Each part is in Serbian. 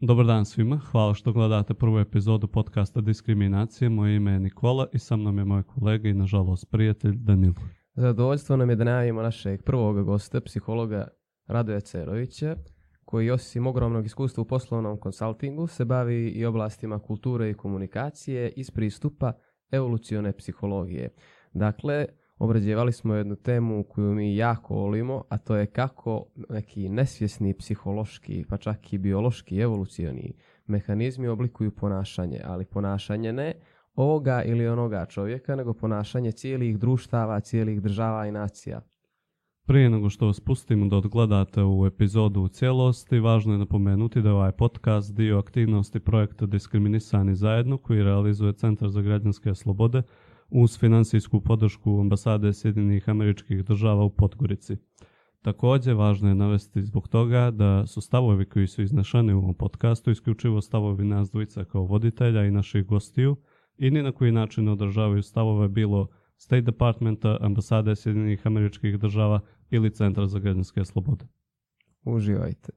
Dobar dan svima, hvala što gledate prvu epizodu podcasta Diskriminacije. Moje ime je Nikola i sa mnom je moj kolega i nažalost prijatelj Danilo. Zadovoljstvo nam je da najavimo našeg prvog gosta, psihologa Radoja Cerovića, koji osim ogromnog iskustva u poslovnom konsultingu se bavi i oblastima kulture i komunikacije iz pristupa evolucione psihologije. Dakle, obrađivali smo jednu temu koju mi jako volimo, a to je kako neki nesvjesni psihološki, pa čak i biološki, evolucioni mehanizmi oblikuju ponašanje, ali ponašanje ne ovoga ili onoga čovjeka, nego ponašanje cijelih društava, cijelih država i nacija. Prije nego što vas pustimo da odgledate ovu epizodu u cijelosti, važno je napomenuti da je ovaj podcast dio aktivnosti projekta Diskriminisani zajedno koji realizuje Centar za građanske slobode uz financijsku podršku ambasade Sjedinjenih američkih država u Podgorici. Također, važno je navesti zbog toga da su stavovi koji su iznešeni u ovom podcastu isključivo stavovi nas dvojica kao voditelja i naših gostiju i ni na koji način ne održavaju stavove bilo State Departmenta, ambasade Sjedinjenih američkih država ili Centra za građanske slobode. Uživajte.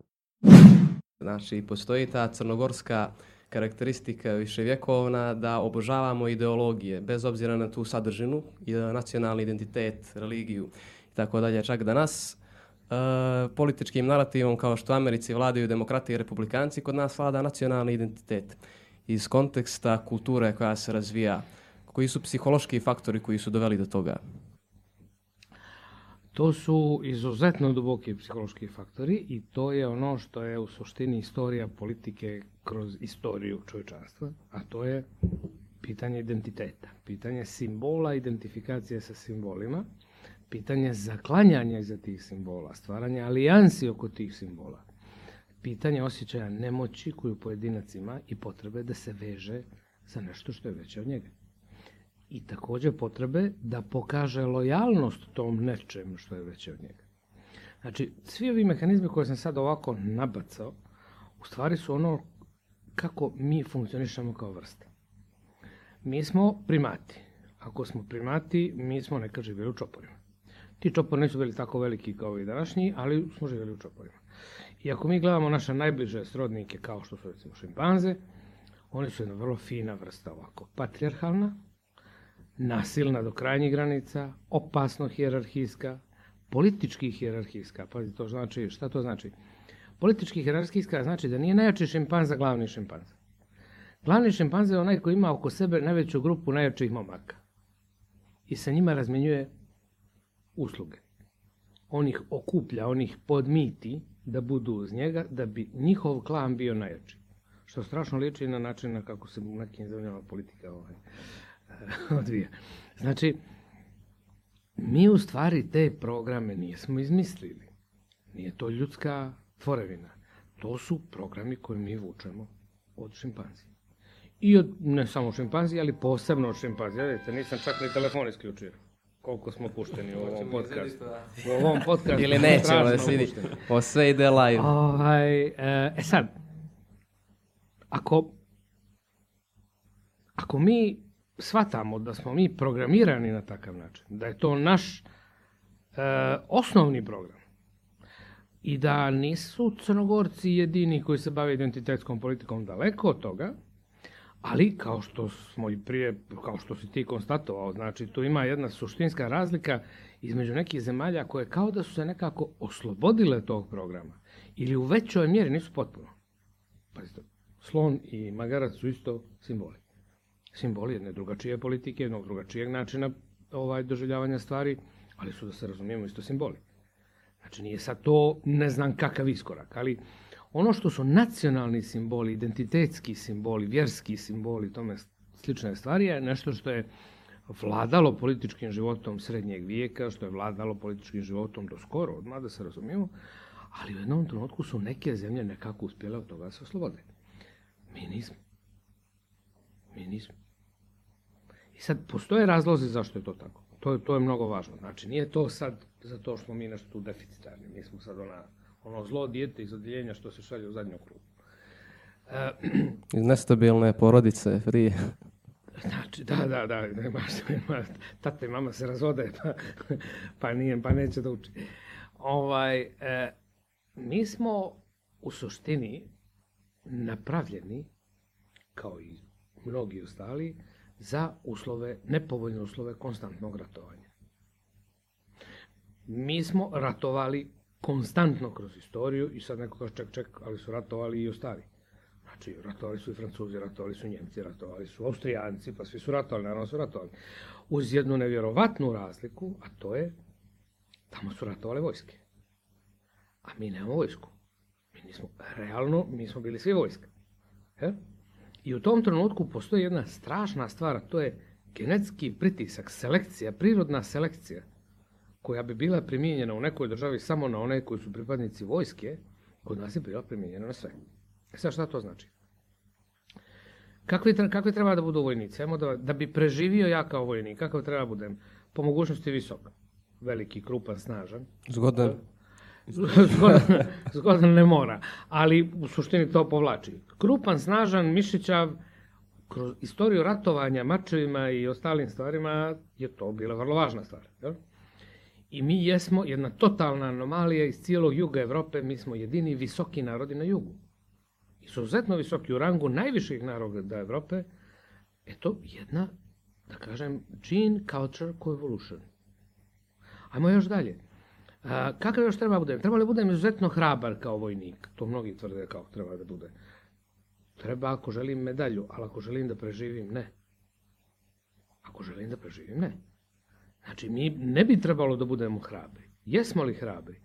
Znači, postoji ta crnogorska karakteristika viševjekovna da obožavamo ideologije, bez obzira na tu sadržinu, i nacionalni identitet, religiju i tako dalje. Čak danas e, političkim narativom kao što Americi vladaju demokrati i republikanci, kod nas vlada nacionalni identitet. Iz konteksta kulture koja se razvija, koji su psihološki faktori koji su doveli do toga? To su izuzetno duboki psihološki faktori i to je ono što je u suštini istorija politike kroz istoriju čovječanstva, a to je pitanje identiteta, pitanje simbola, identifikacije sa simbolima, pitanje zaklanjanja iza tih simbola, stvaranje alijansi oko tih simbola, pitanje osjećaja nemoći koju pojedinac ima i potrebe da se veže za nešto što je veće od njega i također potrebe da pokaže lojalnost tom nečem što je veće od njega. Znači, svi ovi mehanizmi koje sam sad ovako nabacao, u stvari su ono kako mi funkcionišemo kao vrsta. Mi smo primati. Ako smo primati, mi smo nekad živjeli u čoporima. Ti čopori nisu bili tako veliki kao i današnji, ali smo živjeli u čoporima. I ako mi gledamo naše najbliže srodnike kao što su recimo šimpanze, oni su jedna vrlo fina vrsta ovako, patrijarhalna, nasilna do krajnjih granica, opasno hijerarhijska, politički hijerarhijska. Pazi, to znači, šta to znači? Politički hijerarhijska znači da nije najjači šimpanza glavni šimpanza. Glavni šimpanza je onaj koji ima oko sebe najveću grupu najjačih momaka. I sa njima razmjenjuje usluge. On ih okuplja, on ih podmiti da budu uz njega, da bi njihov klan bio najjači. Što strašno liči na način na kako se u nekim zemljama politika ovaj, odvija. Znači, mi u stvari te programe nismo izmislili. Nije to ljudska tvorevina. To su programi koje mi vučemo od šimpanzi. I od, ne samo šimpanzi, ali posebno od šimpanzi. Vidite, nisam čak ni telefon isključio. Koliko smo pušteni u ovom podcastu. U ovom podcastu. Ili nećemo da se vidi. O sve ide live. Ovaj, e, e sad, ako, ako mi shvatamo da smo mi programirani na takav način, da je to naš e, osnovni program i da nisu crnogorci jedini koji se bave identitetskom politikom daleko od toga, ali kao što smo i prije, kao što si ti konstatovao, znači tu ima jedna suštinska razlika između nekih zemalja koje kao da su se nekako oslobodile tog programa ili u većoj mjeri nisu potpuno. Pazite, slon i magarac su isto simboli simboli jedne drugačije politike, jednog drugačijeg načina ovaj, doživljavanja stvari, ali su, da se razumijemo, isto simboli. Znači, nije sad to ne znam kakav iskorak, ali ono što su nacionalni simboli, identitetski simboli, vjerski simboli, tome slične stvari je nešto što je vladalo političkim životom srednjeg vijeka, što je vladalo političkim životom do skoro, odmah da se razumijemo, ali u jednom trenutku su neke zemlje nekako uspjele od toga se oslobode. Mi nismo. Mi nismo. I sad, postoje razlozi zašto je to tako. To je, to je mnogo važno. Znači, nije to sad zato što smo mi nešto tu deficitarni. Mi smo sad ona, ono zlo dijete iz odjeljenja što se šalje u zadnju krugu. E, iz nestabilne porodice, prije. Znači, da, da, da, ima, ima, tata i mama se razvode, pa, pa, nije, pa neće da uči. Ovaj, e, mi smo u suštini napravljeni, kao i mnogi ostali, za uslove, nepovoljne uslove konstantnog ratovanja. Mi smo ratovali konstantno kroz istoriju i sad neko kaže ček, ček, ali su ratovali i ostali. Znači, ratovali su i Francuzi, ratovali su Njemci, ratovali su Austrijanci, pa svi su ratovali, naravno su ratovali. Uz jednu nevjerovatnu razliku, a to je, tamo su ratovale vojske. A mi nemamo vojsku. Mi nismo, realno, mi smo bili svi vojska. Je? I u tom trenutku postoji jedna strašna stvar, a to je genetski pritisak, selekcija, prirodna selekcija, koja bi bila primijenjena u nekoj državi samo na one koji su pripadnici vojske, kod nas je bila primijenjena na sve. E sad šta to znači? Kakvi, kakvi treba da budu vojnici? Ajmo da, da bi preživio ja kao vojnik, kakav treba da budem? Po mogućnosti visok. Veliki, krupan, snažan. Zgodan. zgodan, zgodan ne mora, ali u suštini to povlači. Krupan, snažan, mišićav, kroz istoriju ratovanja mačevima i ostalim stvarima je to bila vrlo važna stvar. Jel? I mi jesmo jedna totalna anomalija iz cijelog juga Evrope, mi smo jedini visoki narodi na jugu. Izuzetno visoki u rangu najviših naroda Evrope, eto jedna, da kažem, gene culture coevolution. Ajmo još dalje. A, kakav još treba budem? Treba li budem izuzetno hrabar kao vojnik? To mnogi tvrde kao treba da bude. Treba ako želim medalju, ali ako želim da preživim, ne. Ako želim da preživim, ne. Znači, mi ne bi trebalo da budemo hrabri. Jesmo li hrabri?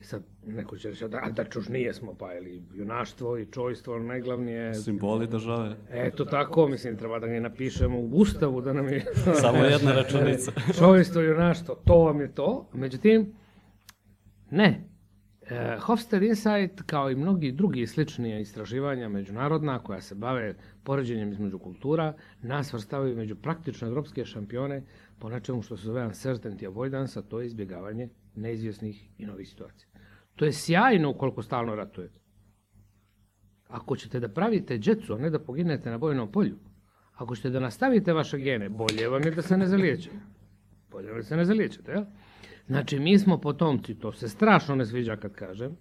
E sad, neko će reći, da, da čuš nijesmo, pa ili junaštvo i čojstvo, najglavnije... Simboli države. Eto tako, mislim, treba da ga napišemo u ustavu, da nam je... Samo jedna računica. čojstvo, junaštvo, to vam je to. Međutim, ne. E, Hofstad Insight, kao i mnogi drugi slični istraživanja međunarodna koja se bave poređenjem između kultura, nas vrstavaju među praktično evropske šampione po nečemu što se zove uncertainty avoidance, a to je izbjegavanje neizvjesnih i novih situacija. To je sjajno ukoliko stalno ratujete. Ako ćete da pravite džecu, a ne da poginete na bojnom polju, ako ćete da nastavite vaše gene, bolje vam je da se ne zaliječete. Bolje vam je da se ne zaliječete, jel? Znači, mi smo potomci, to se strašno ne sviđa kad kažem,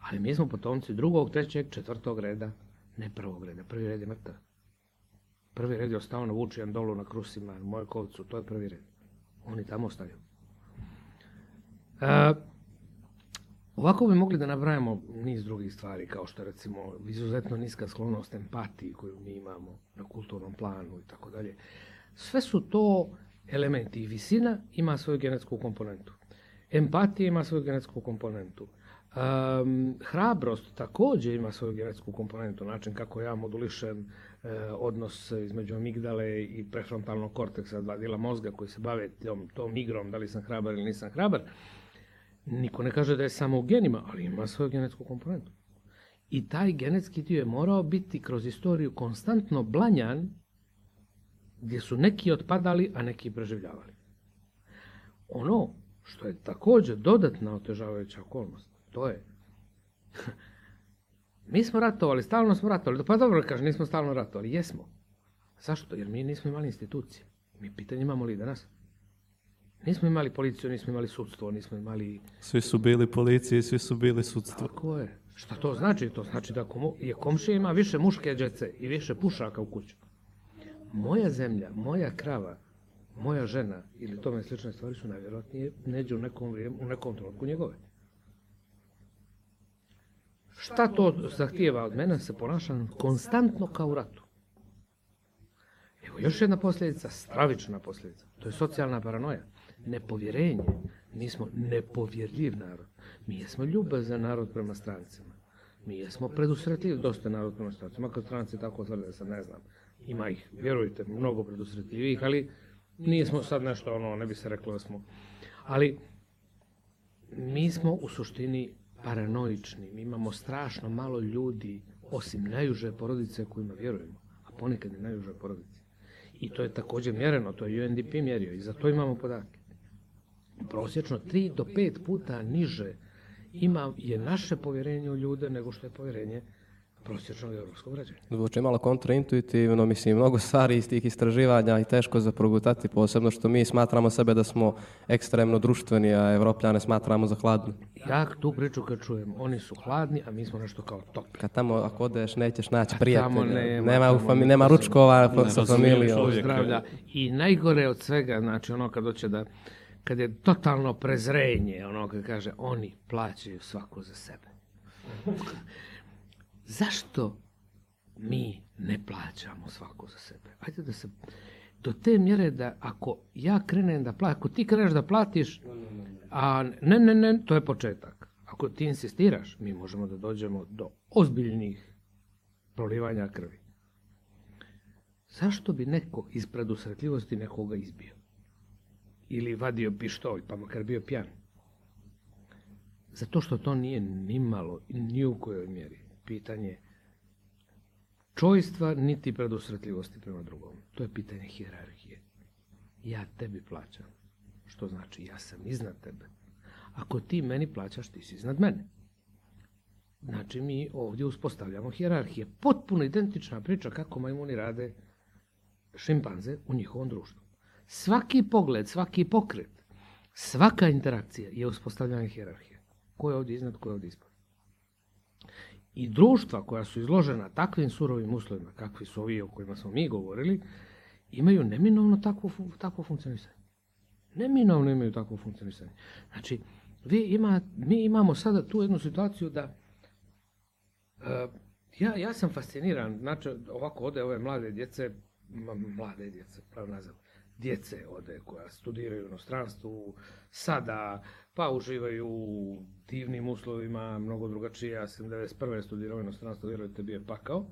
ali mi smo potomci drugog, trećeg, četvrtog reda, ne prvog reda. Prvi red je mrtav. Prvi red je ostao na Vučijan dolu na Krusima, na Mojkovcu, to je prvi red. Oni tamo ostaju. E, ovako bi mogli da nabrajamo niz drugih stvari, kao što recimo izuzetno niska sklonost empatiji koju mi imamo na kulturnom planu i tako dalje. Sve su to elementi i visina ima svoju genetsku komponentu. Empatija ima svoju genetsku komponentu. Um, hrabrost takođe ima svoju genetsku komponentu, način kako ja modulišem odnos između amigdale i prefrontalnog korteksa, dva dela mozga koji se bave tom, tom igrom, da li sam hrabar ili nisam hrabar. Niko ne kaže da je samo u genima, ali ima svoju genetsku komponentu. I taj genetski dio je morao biti kroz istoriju konstantno blanjan, gdje su neki otpadali, a neki preživljavali. Ono što je takođe dodatna otežavajuća okolnost, to je mi smo ratovali, stalno smo ratovali, pa dobro kaže, nismo stalno ratovali, jesmo. Zašto? Jer mi nismo imali institucije. Mi pitanje imamo li danas? Nismo imali policiju, nismo imali sudstvo, nismo imali... Svi su bili policije, svi su bili sudstvo. Tako je. Šta to znači? To znači da komu, je komšija ima više muške džece i više pušaka u kuću. Moja zemlja, moja krava, moja žena ili tome slične stvari su najvjerojatnije neđe u nekom, u nekom trenutku njegove. Šta to zahtijeva od mene? Se ponašam konstantno kao u ratu. Evo još jedna posljedica, stravična posljedica. To je socijalna paranoja. Nepovjerenje. Mi smo nepovjerljiv narod. Mi jesmo ljubazan narod prema strancima. Mi jesmo predusretljiv dosta narod prema strancima. Kad stranci tako tvrde, sad ne znam. Ima ih, vjerujte, mnogo predusretljivih, ali nismo sad nešto, ono, ne bi se reklo da smo. Ali mi smo u suštini paranoični. Mi imamo strašno malo ljudi, osim najuže porodice kojima vjerujemo, a ponekad i najuže porodice. I to je takođe mjereno, to je UNDP mjerio i za to imamo podatke. Prosječno 3 do 5 puta niže ima je naše povjerenje u ljude nego što je povjerenje prosječnog evropskog građana. Zvuči malo kontraintuitivno, mislim, mnogo stvari iz tih istraživanja i teško za progutati, posebno što mi smatramo sebe da smo ekstremno društveni, a evropljane smatramo za hladni. Ja tu priču kad čujem, oni su hladni, a mi smo nešto kao topli. Kad tamo, ako odeš, nećeš naći A prijatelja. tamo nema, nema, fami, nema ručkova Ne, sa familijom. zdravlja. I najgore od svega, znači ono kad hoće da, kad je totalno prezrenje, ono kad kaže oni plaćaju svako za sebe. Zašto mi ne plaćamo svako za sebe? Ajde da se, do te mjere da ako ja krenem da platim, ako ti kreneš da platiš, a ne, ne, ne, to je početak. Ako ti insistiraš, mi možemo da dođemo do ozbiljnih prolivanja krvi. Zašto bi neko iz predusretljivosti nekoga izbio? Ili vadio pištolj, pa makar bio pjan? Zato što to nije nimalo, ni u kojoj mjeri pitanje čojstva niti predusretljivosti prema drugom. To je pitanje hijerarhije. Ja tebi plaćam. Što znači ja sam iznad tebe. Ako ti meni plaćaš, ti si iznad mene. Znači mi ovdje uspostavljamo hijerarhije. Potpuno identična priča kako majmuni rade šimpanze u njihovom društvu. Svaki pogled, svaki pokret, svaka interakcija je uspostavljanje hijerarhije. Ko je ovdje iznad, ko je ovdje ispod. I društva koja su izložena takvim surovim uslovima, kakvi su ovi o kojima smo mi govorili, imaju neminovno takvo, takvo funkcionisanje. Neminovno imaju takvo funkcionisanje. Znači, vi ima, mi imamo sada tu jednu situaciju da e, ja, ja sam fasciniran, znači ovako ode ove mlade djece, mlade djece, pravo nazad, djece ode koja studiraju u inostranstvu, sada, pa uživaju u divnim uslovima, mnogo drugačije, ja sam 91. studirao u inostranstvu, vjerujte, bio je pakao,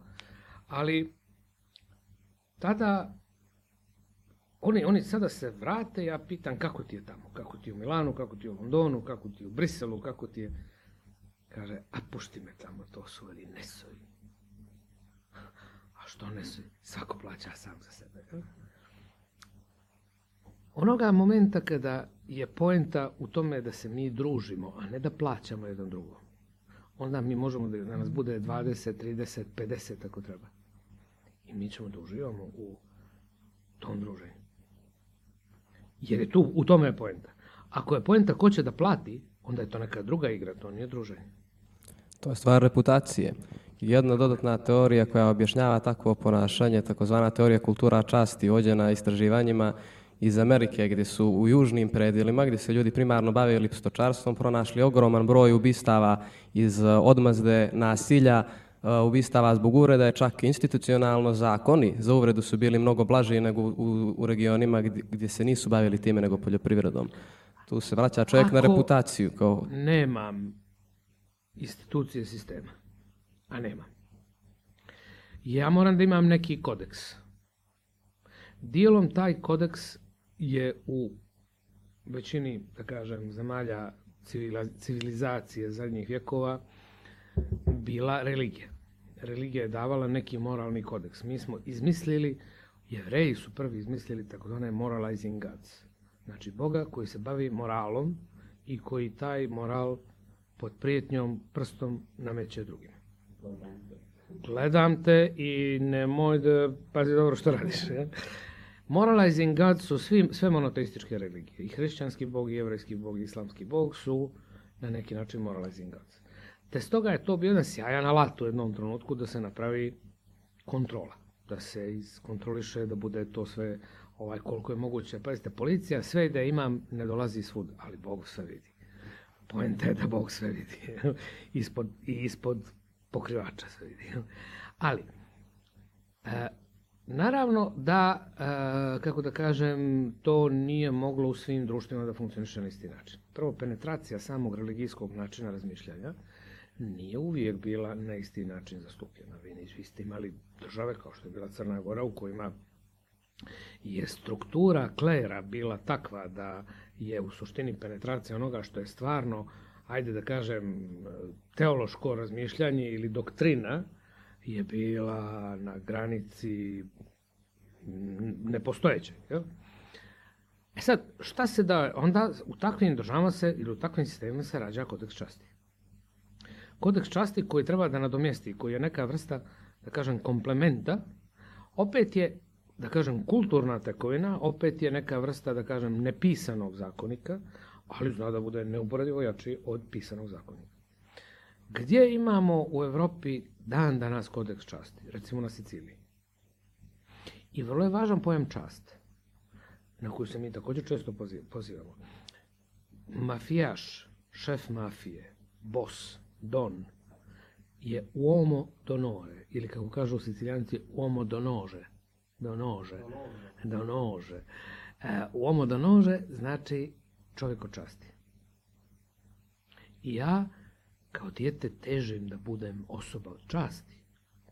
ali tada oni, oni sada se vrate, ja pitam kako ti je tamo, kako ti je u Milanu, kako ti je u Londonu, kako ti je u Briselu, kako ti je... Kaže, a pušti me tamo, to su veli nesovi. A što nesovi? Svako plaća sam za sebe. Onoga momenta kada je poenta u tome da se mi družimo, a ne da plaćamo jedan drugom, onda mi možemo da, da nas bude 20, 30, 50 ako treba. I mi ćemo da uživamo u tom druženju. Jer je tu, u tome je poenta. Ako je poenta ko će da plati, onda je to neka druga igra, to nije druženje. To je stvar reputacije. Jedna dodatna teorija koja objašnjava takvo ponašanje, takozvana teorija kultura časti, vođena istraživanjima iz Amerike, gdje su u južnim predjelima, gdje se ljudi primarno bavili stočarstvom, pronašli ogroman broj ubistava iz eh, odmazde nasilja, eh, ubistava zbog uvreda je čak institucionalno zakoni za uvredu su bili mnogo blaži nego u, u regionima gdje, gdje se nisu bavili time nego poljoprivredom. Tu se vraća čovjek na Ako- reputaciju. Kao, Nemam institucije sistema, a nemam. Ja moram da imam neki kodeks. Dijelom taj kodeks je u većini, da kažem, zemalja civilizacije zadnjih vjekova bila religija. Religija je davala neki moralni kodeks. Mi smo izmislili, jevreji su prvi izmislili takozvane moralizing gods. Znači Boga koji se bavi moralom i koji taj moral pod prijetnjom prstom nameće drugima. Gledam te i nemoj da pazi dobro što radiš. Ja? Moralizing God su svi, sve monoteističke religije. I hrišćanski bog, i jevrejski bog, i islamski bog su na neki način moralizing gods. Te stoga je to bio jedan sjajan alat u jednom trenutku da se napravi kontrola. Da se iskontroliše, da bude to sve ovaj, koliko je moguće. Pazite, policija sve da imam ne dolazi svud, ali Bog sve vidi. Poenta je da Bog sve vidi. ispod, I ispod pokrivača sve vidi. Ali, e, naravno da, e, kako da kažem, to nije moglo u svim društvima da funkcioniše na isti način. Prvo, penetracija samog religijskog načina razmišljanja nije uvijek bila na isti način zastupljena. Vi, vi ste imali države kao što je bila Crna Gora u kojima je struktura klera bila takva da je u suštini penetracija onoga što je stvarno, ajde da kažem, teološko razmišljanje ili doktrina je bila na granici nepostojećeg. Jel? E sad, šta se da, onda u takvim državama se ili u takvim sistemima se rađa kodeks časti. kodeks časti koji treba da nadomjesti, koji je neka vrsta, da kažem, komplementa, opet je, da kažem, kulturna tekovina, opet je neka vrsta, da kažem, nepisanog zakonika, ali zna da bude neuporedivo jači od pisanog zakonika. Gdje imamo u Evropi dan danas kodeks časti? Recimo na Siciliji. I vrlo je važan pojam čast, na koju se mi također često pozivamo. Mafijaš, šef mafije, bos, don, je uomo donore, ili kako kažu sicilijanci, uomo donože. Donože. Donože. E, uomo donože znači čovjek od časti. I ja kao dijete težim da budem osoba od časti,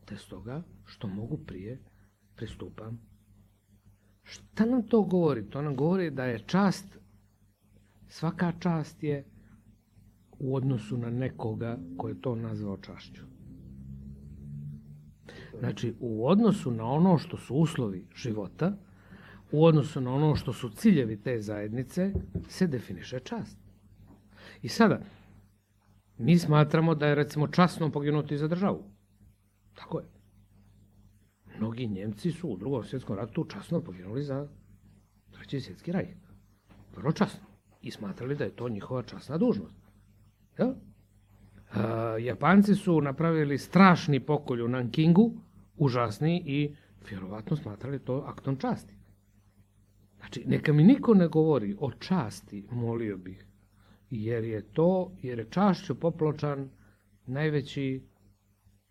te stoga što mogu prije pristupam. Šta nam to govori? To nam govori da je čast, svaka čast je u odnosu na nekoga koji je to nazvao čašću. Znači, u odnosu na ono što su uslovi života, u odnosu na ono što su ciljevi te zajednice, se definiše čast. I sada, mi smatramo da je recimo časno poginuti za državu. Tako je. Mnogi Njemci su u drugom svjetskom ratu časno poginuli za treći svjetski raj. Vrlo časno. I smatrali da je to njihova časna dužnost. Ja? Japanci su napravili strašni pokolj u Nankingu, užasni i vjerovatno smatrali to aktom časti. Znači, neka mi niko ne govori o časti, molio bih, jer je to, jer je čašću popločan najveći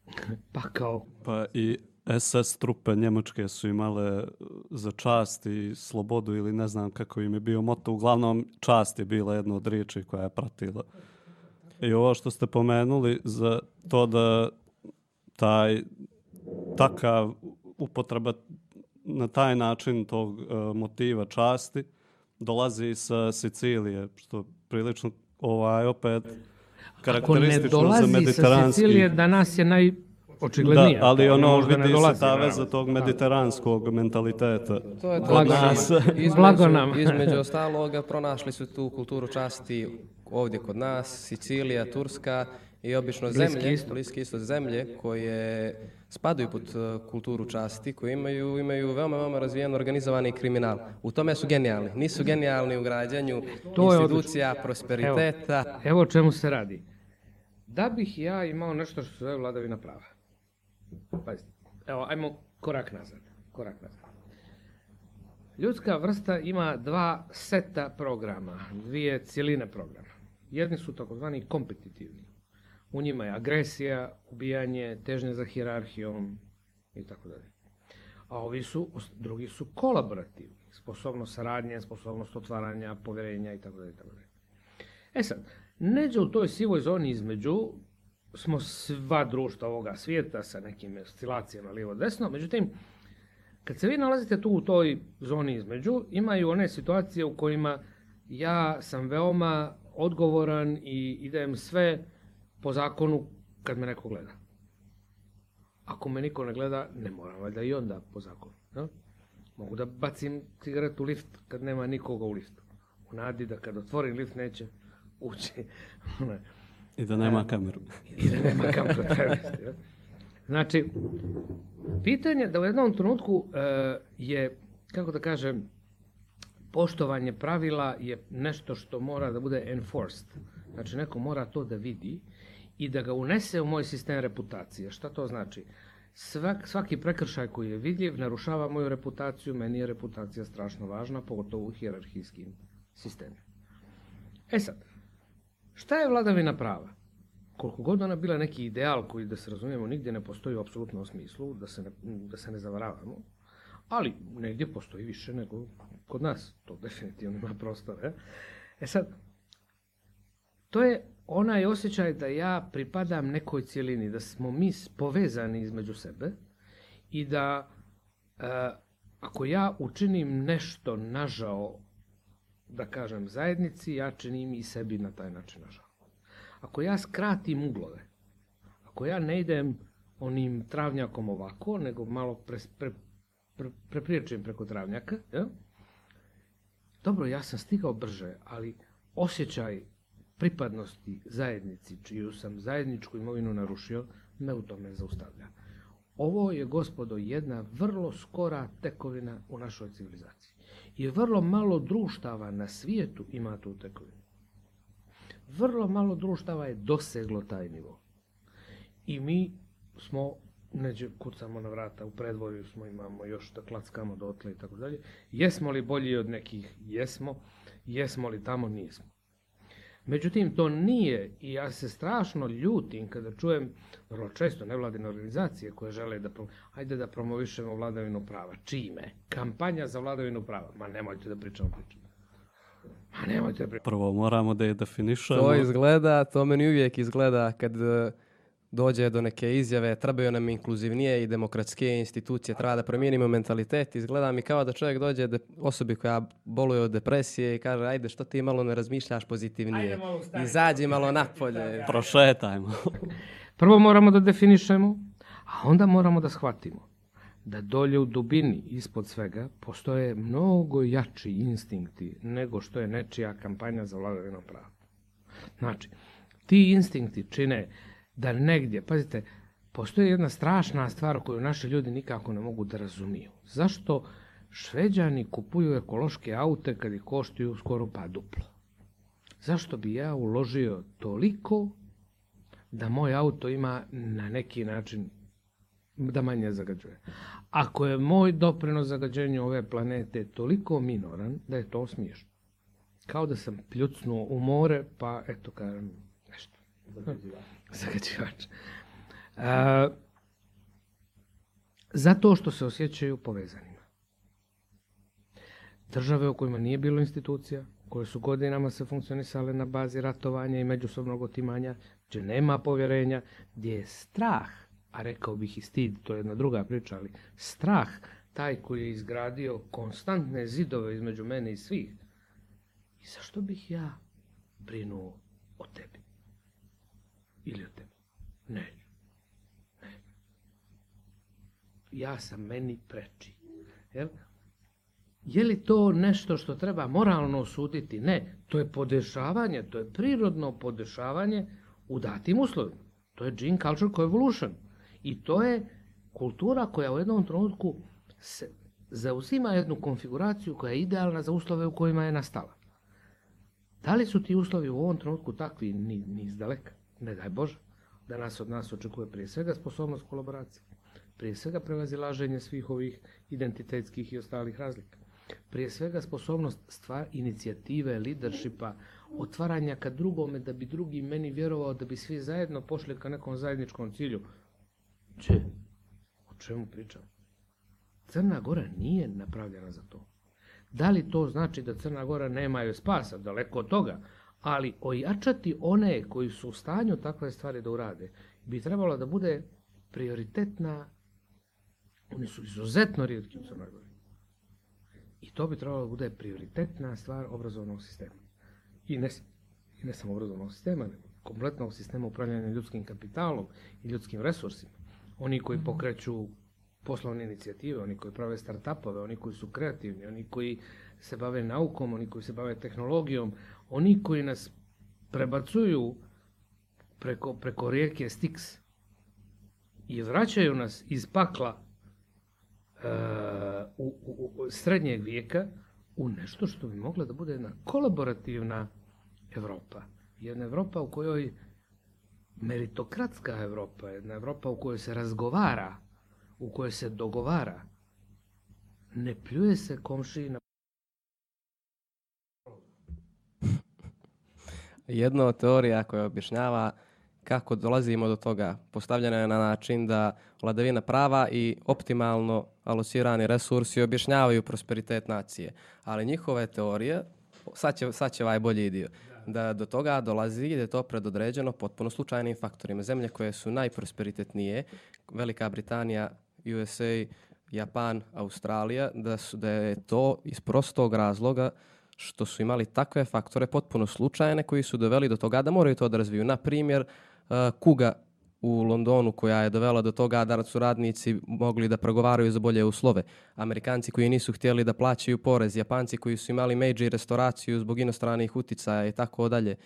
pakao. Pa i SS trupe Njemačke su imale za čast i slobodu ili ne znam kako im je bio moto. Uglavnom, čast je bila jedna od riječi koja je pratila. I ovo što ste pomenuli za to da taj takav upotreba na taj način tog uh, motiva časti dolazi sa Sicilije, što prilično ovaj opet karakteristično za mediteranski. Ako ne dolazi sa Sicilije, danas je naj očiglednije. Da, ali ono vidi se ta veza tog mediteranskog mentaliteta. To je to Blago nas. Između, nam. između ostaloga pronašli su tu kulturu časti ovdje kod nas, Sicilija, Turska i obično bliski zemlje, isto. bliski isto zemlje koje spadaju pod uh, kulturu časti, koji imaju, imaju veoma, veoma razvijen organizovani kriminal. U tome su genijalni. Nisu genijalni u građanju to institucija, je prosperiteta. Evo, evo o čemu se radi. Da bih ja imao nešto što se zove vladavina prava. Pazite, evo, ajmo korak nazad. Korak nazad. Ljudska vrsta ima dva seta programa, dvije cijeline programa. Jedni su takozvani kompetitivni. U njima je agresija, ubijanje, težnje za hirarhijom i tako dalje. A ovi su, drugi su kolaborativni. Sposobnost saradnje, sposobnost otvaranja, povjerenja i tako dalje. E sad, neđe u toj sivoj zoni između smo sva društva ovoga svijeta sa nekim oscilacijama lijevo-desno, međutim, kad se vi nalazite tu u toj zoni između, imaju one situacije u kojima ja sam veoma odgovoran i idem sve po zakonu kad me neko gleda. Ako me niko ne gleda, ne moram valjda i onda po zakonu. No? Mogu da bacim cigaretu u lift kad nema nikoga u liftu. U nadi da kad otvorim lift neće ući. I da nema kameru. I da nema kameru. znači, pitanje da u jednom trenutku uh, je, kako da kažem, poštovanje pravila je nešto što mora da bude enforced. Znači, neko mora to da vidi i da ga unese u moj sistem reputacije. Šta to znači? Svak, svaki prekršaj koji je vidljiv narušava moju reputaciju, meni je reputacija strašno važna, pogotovo u hjerarhijskim sistemima. E sad, Šta je vladavina prava? Koliko god ona bila neki ideal koji, da se razumijemo, nigdje ne postoji u apsolutnom smislu, da se ne, da se ne zavaravamo, ali negdje postoji više nego kod nas. To definitivno ima prostora. E sad, to je onaj osjećaj da ja pripadam nekoj cijelini, da smo mi povezani između sebe i da e, ako ja učinim nešto nažao da kažem, zajednici, ja činim i sebi na taj način, nažalost. Ako ja skratim uglove, ako ja ne idem onim travnjakom ovako, nego malo pre, pre, pre, prepriječujem preko travnjaka, ja? dobro, ja sam stigao brže, ali osjećaj pripadnosti zajednici, čiju sam zajedničku imovinu narušio, me u tome zaustavlja. Ovo je, gospodo, jedna vrlo skora tekovina u našoj civilizaciji. I vrlo malo društava na svijetu ima tu tekovinu. Vrlo malo društava je doseglo taj nivo. I mi smo neđe kucamo na vrata, u predvorju smo, imamo još da klackamo dotle i tako dalje. Jesmo li bolji od nekih? Jesmo. Jesmo li tamo? Nismo. Međutim, to nije i ja se strašno ljutim kada čujem vrlo često nevladine organizacije koje žele da ajde da promovišemo vladavinu prava. Čime? Kampanja za vladavinu prava. Ma nemojte da pričamo priču. Ma nemojte da pričamo. Prvo moramo da je definišemo. To izgleda, to meni uvijek izgleda kad dođe do neke izjave, trebaju nam inkluzivnije i demokratske institucije, treba da promijenimo mentalitet. Izgleda mi kao da čovjek dođe de, osobi koja boluje od depresije i kaže, ajde, što ti malo ne razmišljaš pozitivnije? Malo Izađi malo napolje. Prošetajmo. Prvo moramo da definišemo, a onda moramo da shvatimo da dolje u dubini, ispod svega, postoje mnogo jači instinkti nego što je nečija kampanja za vladavinu prava. Znači, ti instinkti čine da negdje, pazite, postoji jedna strašna stvar koju naši ljudi nikako ne mogu da razumiju. Zašto šveđani kupuju ekološke aute kad ih koštuju skoro pa duplo? Zašto bi ja uložio toliko da moj auto ima na neki način da manje zagađuje. Ako je moj doprinos zagađenju ove planete toliko minoran da je to smiješno. Kao da sam pljucnuo u more, pa eto kažem nešto. Zagađivač. E, zato što se osjećaju povezanima. Države u kojima nije bilo institucija, koje su godinama se funkcionisale na bazi ratovanja i međusobnog otimanja, gdje nema povjerenja, gdje je strah, a rekao bih i stid, to je jedna druga priča, ali strah, taj koji je izgradio konstantne zidove između mene i svih. I zašto bih ja brinuo o tebi? Ili o tebi? Ne. Ne. Ja sam meni preči. Jel? Je li to nešto što treba moralno osuditi? Ne. To je podešavanje, to je prirodno podešavanje u datim uslovima. To je gene culture coevolution. I to je kultura koja u jednom trenutku se zauzima jednu konfiguraciju koja je idealna za uslove u kojima je nastala. Da li su ti uslovi u ovom trenutku takvi ni, ni izdaleka? Ne daj Bože da nas od nas očekuje prije svega sposobnost kolaboracije, prije svega prevazilaženje svih ovih identitetskih i ostalih razlika, prije svega sposobnost stvar inicijative, leadershipa, otvaranja ka drugome da bi drugi meni vjerovao da bi svi zajedno pošli ka nekom zajedničkom cilju. Če? O čemu pričam? Crna Gora nije napravljena za to. Da li to znači da Crna Gora nema spasa? Daleko od toga ali ojačati one koji su u stanju takve stvari da urade bi trebalo da bude prioritetna, oni su izuzetno rijetki u Crnoj Gori. I to bi trebalo da bude prioritetna stvar obrazovnog sistema. I ne, i ne samo obrazovnog sistema, nego kompletnog sistema upravljanja ljudskim kapitalom i ljudskim resursima. Oni koji mhm. pokreću poslovne inicijative, oni koji prave startupove, oni koji su kreativni, oni koji se bave naukom, oni koji se bave tehnologijom, oni koji nas prebacuju preko, preko rijeke Styx i vraćaju nas iz pakla uh, u, u, u srednjeg vijeka u nešto što bi mogla da bude jedna kolaborativna Evropa. Jedna Evropa u kojoj meritokratska Evropa, jedna Evropa u kojoj se razgovara, u kojoj se dogovara, ne pljuje se komšiji na Jedna od teorija koja objašnjava kako dolazimo do toga postavljena je na način da vladavina prava i optimalno alocirani resursi objašnjavaju prosperitet nacije. Ali njihove teorije, sad će, sad će ovaj bolji dio, da do toga dolazi i da je to predodređeno potpuno slučajnim faktorima. Zemlje koje su najprosperitetnije, Velika Britanija, USA, Japan, Australija, da, su, da je to iz prostog razloga što su imali takve faktore potpuno slučajne koji su doveli do toga da moraju to da razviju. Na primjer, uh, kuga u Londonu koja je dovela do toga da su radnici mogli da pregovaraju za bolje uslove. Amerikanci koji nisu htjeli da plaćaju porez, Japanci koji su imali međi restoraciju zbog inostranih uticaja i tako dalje.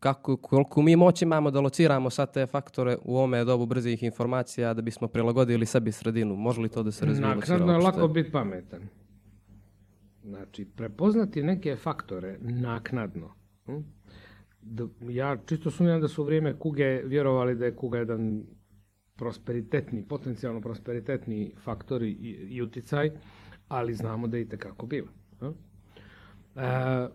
kako, koliko mi moći imamo da lociramo sad te faktore u ome dobu brzih informacija da bismo prilagodili sebi sredinu. Može li to da se razvije? Naknadno je lako biti pametan. Znači, prepoznati neke faktore naknadno. hm? Da, ja čisto sumnjam da su u vrijeme kuge vjerovali da je kuga jedan prosperitetni, potencijalno prosperitetni faktor i, i uticaj, ali znamo da je i tekako bila. hm? E,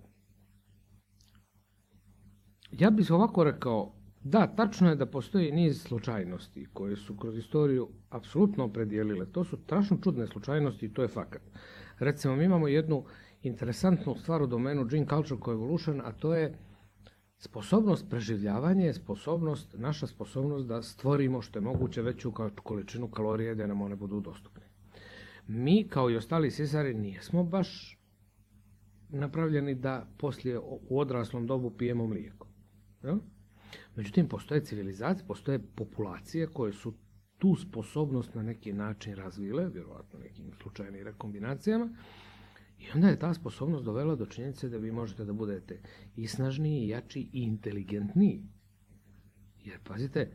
ja bih ovako rekao, da, tačno je da postoji niz slučajnosti koje su kroz istoriju apsolutno opredijelile. To su strašno čudne slučajnosti i to je fakat. Recimo, mi imamo jednu interesantnu stvar u domenu Gene Culture Coevolution, a to je sposobnost preživljavanja, sposobnost, naša sposobnost da stvorimo što je moguće veću količinu kalorije da nam one budu dostupne. Mi, kao i ostali sisari, nijesmo baš napravljeni da poslije u odraslom dobu pijemo mlijeko. Ja? Međutim, postoje civilizacije, postoje populacije koje su tu sposobnost na neki način razvile, vjerojatno nekim slučajnim rekombinacijama, i onda je ta sposobnost dovela do činjenice da vi možete da budete i snažniji, i jači, i inteligentniji. Jer, pazite,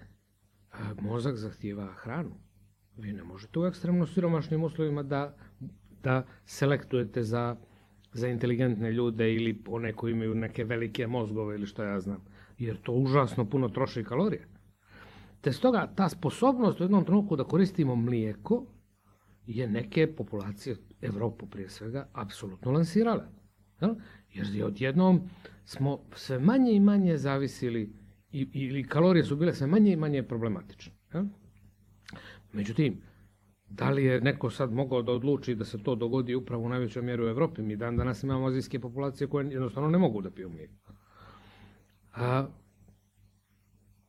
a, mozak zahtijeva hranu. Vi ne možete u ekstremno siromašnim uslovima da, da selektujete za, za inteligentne ljude ili one koji imaju neke velike mozgove ili što ja znam. Jer to užasno puno troši kalorije. Te stoga ta sposobnost u jednom trenutku da koristimo mlijeko je neke populacije, Evropu prije svega, apsolutno lansirale. Jer je odjednom smo sve manje i manje zavisili i, ili kalorije su bile sve manje i manje problematične. Međutim, da li je neko sad mogao da odluči da se to dogodi upravo u najvećoj mjeri u Evropi? Mi dan danas imamo azijske populacije koje jednostavno ne mogu da piju mlijeko. A,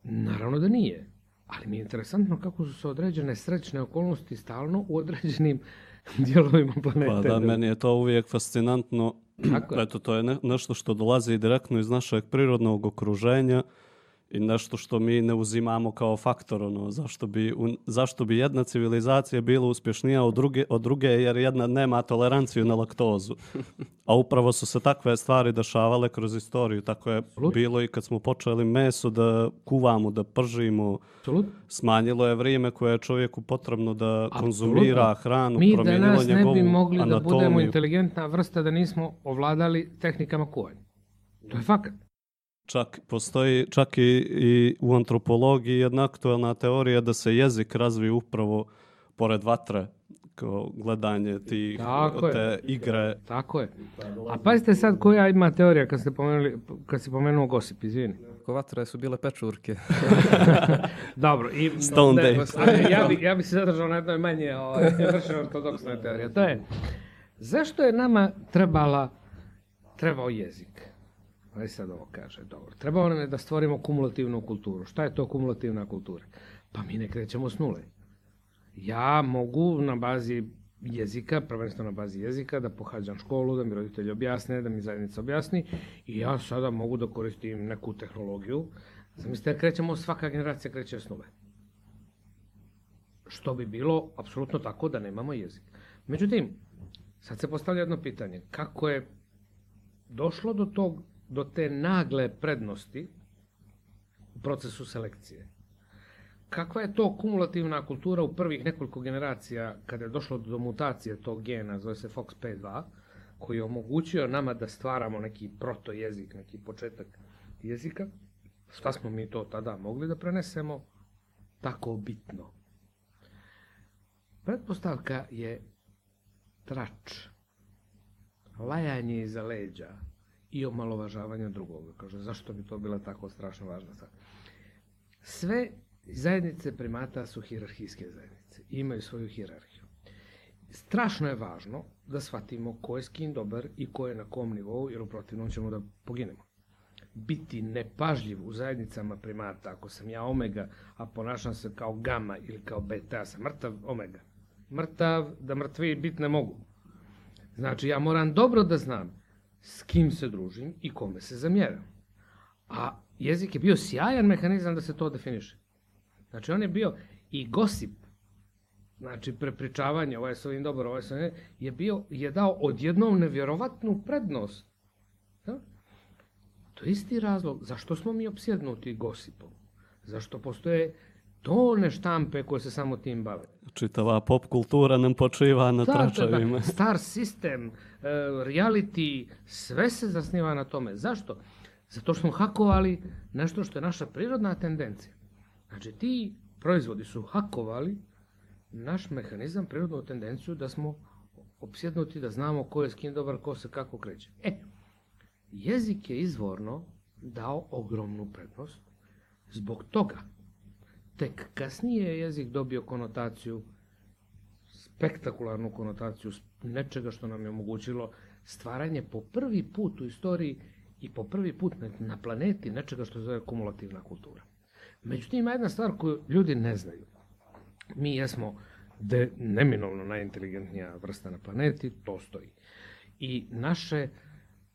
naravno da nije. Ali mi je interesantno kako su se određene srećne okolnosti stalno u određenim dijelovima planete. Pa da, meni je to uvijek fascinantno. Tako je. Eto, to je ne- nešto što dolazi direktno iz našeg prirodnog okruženja i nešto što mi ne uzimamo kao faktor. Ono, zašto, bi, un- zašto bi jedna civilizacija bila uspješnija od druge, od druge jer jedna nema toleranciju na laktozu. A upravo su se takve stvari dešavale kroz istoriju. Tako je bilo i kad smo počeli meso da kuvamo, da pržimo. Smanjilo je vrijeme koje je čovjeku potrebno da konzumira hranu, Mi promijenilo danas ne njegovu bi mogli da budemo anatomiju. inteligentna vrsta da nismo ovladali tehnikama kuvanja. To je fakat. Čak postoji čak i, i u antropologiji jedna aktualna teorija da se jezik razvije upravo pored vatre kao gledanje tih Tako je. te igre. Tako je. A pazite sad koja ima teorija kad ste pomenuli, kad si pomenuo Gosip, izvini. Ko vatre su bile pečurke. Dobro, i Stone ne, ali ja bi ja bi se zadržao na jednoj manje ovaj vršno ortodoksnoj teoriji. To je zašto je nama trebala trebao jezik? Aj sad ovo kaže, dobro. Trebao nam je da stvorimo kumulativnu kulturu. Šta je to kumulativna kultura? Pa mi ne krećemo s nule. Ja mogu na bazi jezika, prvenstveno na bazi jezika, da pohađam školu, da mi roditelji objasne, da mi zajednica objasni i ja sada mogu da koristim neku tehnologiju. Zamislite, krećemo, svaka generacija kreće s nule. Što bi bilo apsolutno tako da nemamo jezik. Međutim, sad se postavlja jedno pitanje. Kako je došlo do, tog, do te nagle prednosti u procesu selekcije? Kakva je to kumulativna kultura u prvih nekoliko generacija kada je došlo do mutacije tog gena, zove se FOXP2, koji je omogućio nama da stvaramo neki protojezik, neki početak jezika. Šta smo mi to tada mogli da prenesemo? Tako bitno. Pretpostavka je trač, lajanje iza leđa i omalovažavanje drugoga. Kaže, zašto bi to bila tako strašno važna stvar? Sve zajednice primata su hirarhijske zajednice. Imaju svoju hirarhiju. Strašno je važno da shvatimo ko je s kim dobar i ko je na kom nivou, jer u protivnom ćemo da poginemo. Biti nepažljiv u zajednicama primata, ako sam ja omega, a ponašam se kao gama ili kao beta, ja sam mrtav omega. Mrtav, da mrtvi bit ne mogu. Znači, ja moram dobro da znam s kim se družim i kome se zamjeram. A jezik je bio sjajan mehanizam da se to definiše. Znači, on je bio i gosip, znači prepričavanje, ovaj je s ovim dobro, ovaj je s ovim, je bio, je dao odjednom nevjerovatnu prednost. Ja? To je isti razlog zašto smo mi opsjednuti gosipom. Zašto postoje tone štampe koje se samo tim bave. Čitava pop kultura nam počiva na Da, da, tračevima. da. Star system, e, reality, sve se zasniva na tome. Zašto? Zato što smo hakovali nešto što je naša prirodna tendencija. Znači, ti proizvodi su hakovali naš mehanizam, prirodnu tendenciju da smo opsjednuti, da znamo ko je s kim dobar, ko se kako kreće. E, jezik je izvorno dao ogromnu prednost. Zbog toga, tek kasnije je jezik dobio konotaciju spektakularnu konotaciju nečega što nam je omogućilo stvaranje po prvi put u istoriji i po prvi put na planeti nečega što se zove kumulativna kultura. Međutim, ima jedna stvar koju ljudi ne znaju. Mi jesmo de, neminovno najinteligentnija vrsta na planeti, to stoji. I naše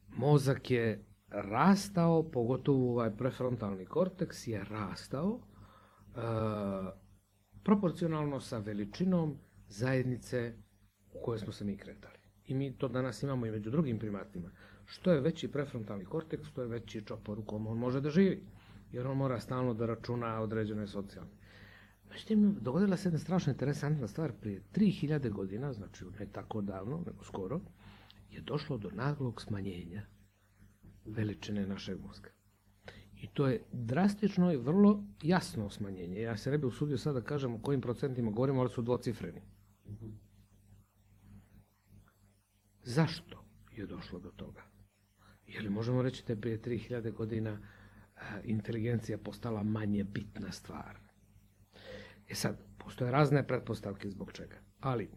mozak je rastao, pogotovo ovaj prefrontalni korteks je rastao e, proporcionalno sa veličinom zajednice u kojoj smo se mi kretali. I mi to danas imamo i među drugim primatima. Što je veći prefrontalni korteks, to je veći čopor u kom on može da živi. Jer on mora stalno da računa određene socijalne. Međutim, dogodila se jedna strašno interesantna stvar. Prije 3000 godina, znači ne tako davno, nego skoro, je došlo do naglog smanjenja veličine našeg mozga. I to je drastično i vrlo jasno smanjenje. Ja se ne bi usudio sad da kažem o kojim procentima govorimo, ali su dvocifreni. Zašto je došlo do toga? Je li možemo reći da je prije 3000 godina a, inteligencija postala manje bitna stvar? E sad, postoje razne pretpostavke zbog čega. Ali,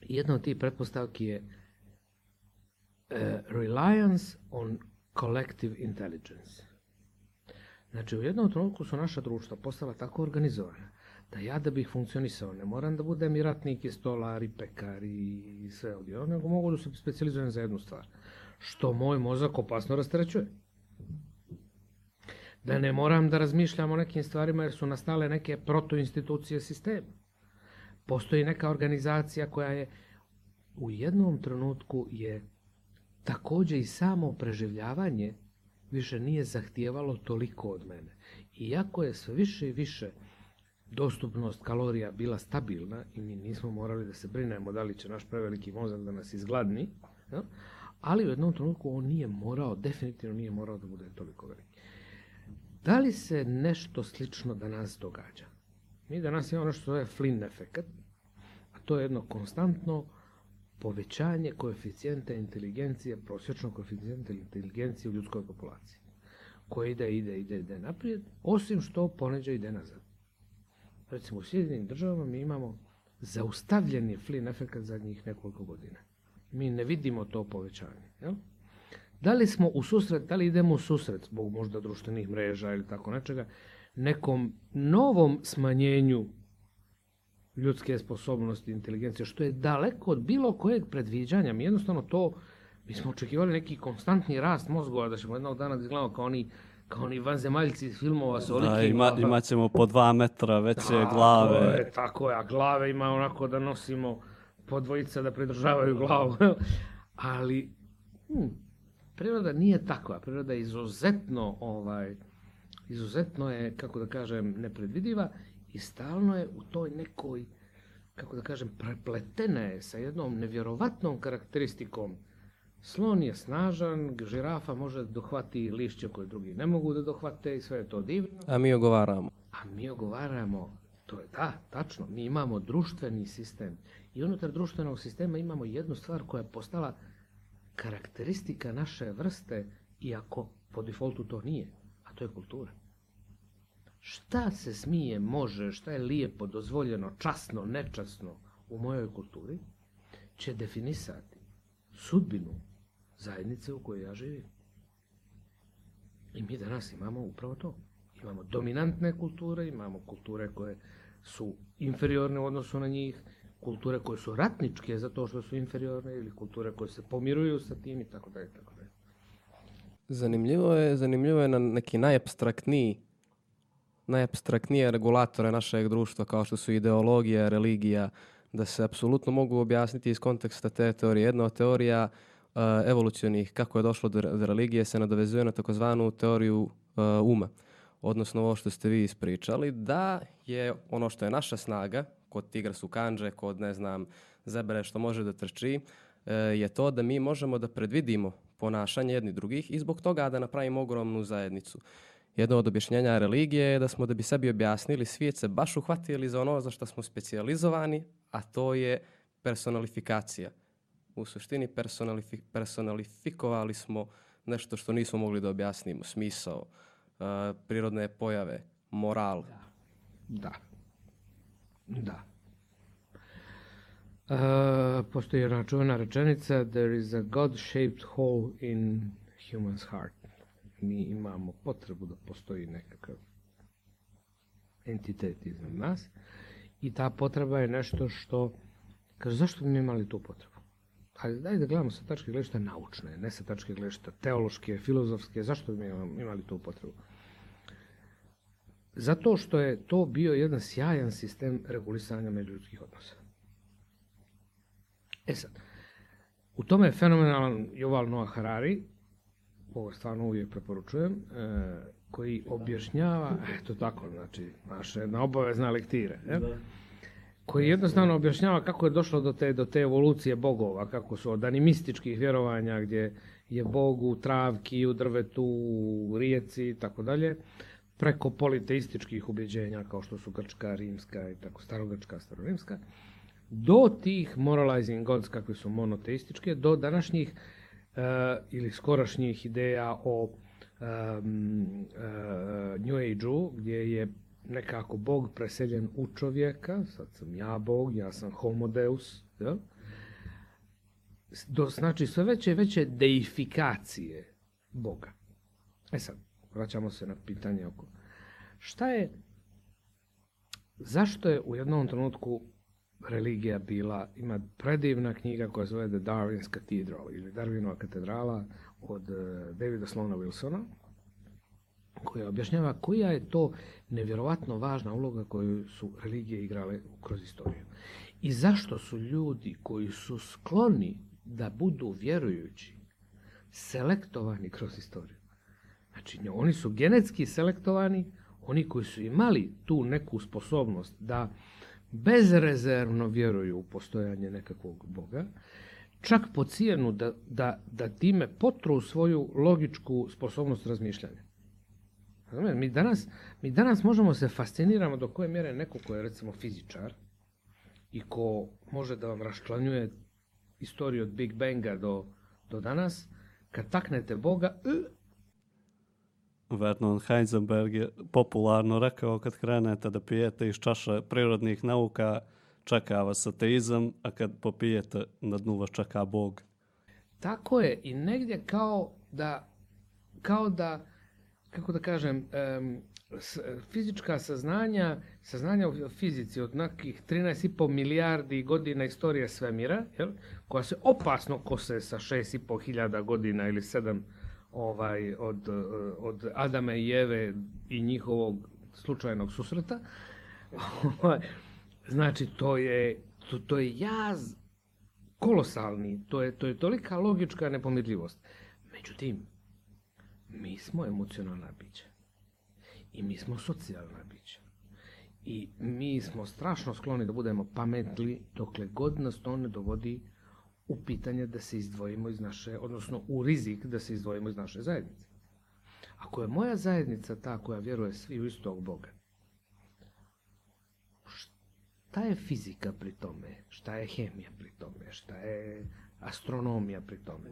jedna od tih pretpostavki je e, reliance on collective intelligence. Znači, u jednom trenutku su naša društva postala tako organizovana da ja da bih funkcionisao ne moram da budem i ratnik i stolar i pekar i sve ovdje, nego mogu da se specializujem za jednu stvar. Što moj mozak opasno rasterećuje. Da ne moram da razmišljam o nekim stvarima jer su nastale neke protoinstitucije sistema. Postoji neka organizacija koja je u jednom trenutku je takođe i samo preživljavanje više nije zahtijevalo toliko od mene. Iako je sve više i više dostupnost kalorija bila stabilna i mi nismo morali da se brinemo da li će naš preveliki mozak da nas izgladni, ja? ali u jednom trenutku on nije morao, definitivno nije morao da bude toliko veliki. Da li se nešto slično danas događa? Mi danas imamo nešto što zove Flynn efekat, a to je jedno konstantno povećanje koeficijenta inteligencije, prosječnog koeficijenta inteligencije u ljudskoj populaciji, koji ide, ide, ide, ide naprijed, osim što poneđe ide nazad. Recimo u Sjedinim državama mi imamo zaustavljeni Flynn efekat zadnjih nekoliko godina. Mi ne vidimo to povećanje. Jel? Da li smo u susret, da li idemo u susret zbog možda društvenih mreža ili tako nečega, nekom novom smanjenju ljudske sposobnosti, inteligencije, što je daleko od bilo kojeg predviđanja. Mi jednostavno to, mi smo očekivali neki konstantni rast mozgova, da ćemo jednog dana da izgledamo kao oni, kao oni vanzemaljci iz filmova sa Da, olikim ima, imat ćemo po dva metra veće Tako glave. je, tako je, a glave ima onako da nosimo po dvojica da pridržavaju glavu. Ali, hm, priroda nije takva. Priroda je izuzetno, ovaj, izuzetno je, kako da kažem, nepredvidiva i stalno je u toj nekoj, kako da kažem, prepletena je sa jednom nevjerovatnom karakteristikom. Slon je snažan, žirafa može da dohvati lišće koje drugi ne mogu da dohvate i sve je to divno. A mi ogovaramo. A mi ogovaramo, to je da, tačno, mi imamo društveni sistem i unutar društvenog sistema imamo jednu stvar koja je postala karakteristika naše vrste, iako po defaultu to nije, a to je kultura. Šta se smije, može, šta je lijepo, dozvoljeno, časno, nečasno u mojoj kulturi, će definisati sudbinu zajednice u kojoj ja živim. I mi danas imamo upravo to. Imamo dominantne kulture, imamo kulture koje su inferiorne u odnosu na njih, kulture koje su ratničke zato što su inferiorne ili kulture koje se pomiruju sa tim i tako dalje, tako dalje. Zanimljivo je, zanimljivo je na neki najabstraktniji najabstraktnije regulatore našeg društva kao što su ideologija, religija, da se apsolutno mogu objasniti iz konteksta te teorije. Jedna od teorija evolucionih, kako je došlo do, do religije, se nadovezuje na takozvanu teoriju uh, uma. Odnosno ovo što ste vi ispričali, da je ono što je naša snaga, kod tigra su kanđe, kod ne znam, zebre što može da trči, uh, je to da mi možemo da predvidimo ponašanje jedni drugih i zbog toga da napravimo ogromnu zajednicu. Jedno od objašnjenja religije je da smo da bi sebi objasnili svijet se baš uhvatili za ono za što smo specijalizovani, a to je personalifikacija. U suštini personalifi personalifikovali smo nešto što nismo mogli da objasnimo, smisao, uh, prirodne pojave, moral. Da. Da. da. Uh, postoji jedna čuvena rečenica There is a God-shaped hole in human's heart. Mi imamo potrebu da postoji nekakav entitet iznad nas i ta potreba je nešto što kaže zašto bi mi imali tu potrebu? Ali daj da gledamo sa tačke gledišta naučne, ne sa tačke gledišta teološke, filozofske, zašto bi imali tu potrebu? Zato što je to bio jedan sjajan sistem regulisanja međuljudskih odnosa. E sad, u tome je fenomenalan Yuval Noah Harari, ovo stvarno uvijek preporučujem, e, koji objašnjava, eto tako, znači, naše na obavezna lektire, je? Koji jednostavno objašnjava kako je došlo do te, do te evolucije bogova, kako su od animističkih vjerovanja gdje je bog u travki, u drvetu, u rijeci i tako dalje, preko politeističkih ubjeđenja kao što su grčka, rimska i tako starogrčka, starorimska, do tih moralizing gods kakve su monoteističke, do današnjih uh, ili skorašnjih ideja o um, uh, New Age-u, gdje je nekako Bog preseljen u čovjeka, sad sam ja Bog, ja sam homo deus, jel? Do, znači sve veće i veće deifikacije Boga. E sad, vraćamo se na pitanje oko šta je, zašto je u jednom trenutku religija bila, ima predivna knjiga koja zove The Darwin's Cathedral ili Darwinova katedrala od uh, Davida Slona Wilsona, koja objašnjava koja je to nevjerovatno važna uloga koju su religije igrale kroz istoriju. I zašto su ljudi koji su skloni da budu vjerujući selektovani kroz istoriju. Znači, oni su genetski selektovani, oni koji su imali tu neku sposobnost da bezrezervno vjeruju u postojanje nekakvog Boga, čak po cijenu da, da, da time potru svoju logičku sposobnost razmišljanja. Mi danas, mi danas možemo se fasciniramo do koje mjere neko ko je recimo fizičar i ko može da vam raščlanjuje istoriju od Big Banga do, do danas, kad taknete Boga, Vernon Heisenberg je popularno rekao kad krenete da pijete iz čaše prirodnih nauka, čeka vas ateizam, a kad popijete, na dnu vas čeka Bog. Tako je, i negdje kao da, kao da kako da kažem, um, fizička saznanja, saznanja u fizici od nekih 13,5 milijardi godina istorije svemira, jel, koja se opasno kose sa 6,5 hiljada godina ili 7 ovaj, od, od Adama i Jeve i njihovog slučajnog susreta. Ovaj, znači, to je, to, to je jaz kolosalni, to je, to je tolika logička nepomirljivost. Međutim, mi smo emocionalna bića. I mi smo socijalna bića. I mi smo strašno skloni da budemo pametli dokle god nas to ne dovodi u pitanje da se izdvojimo iz naše, odnosno u rizik da se izdvojimo iz naše zajednice. Ako je moja zajednica ta koja vjeruje svi u istog Boga, šta je fizika pri tome? Šta je hemija pri tome? Šta je astronomija pri tome?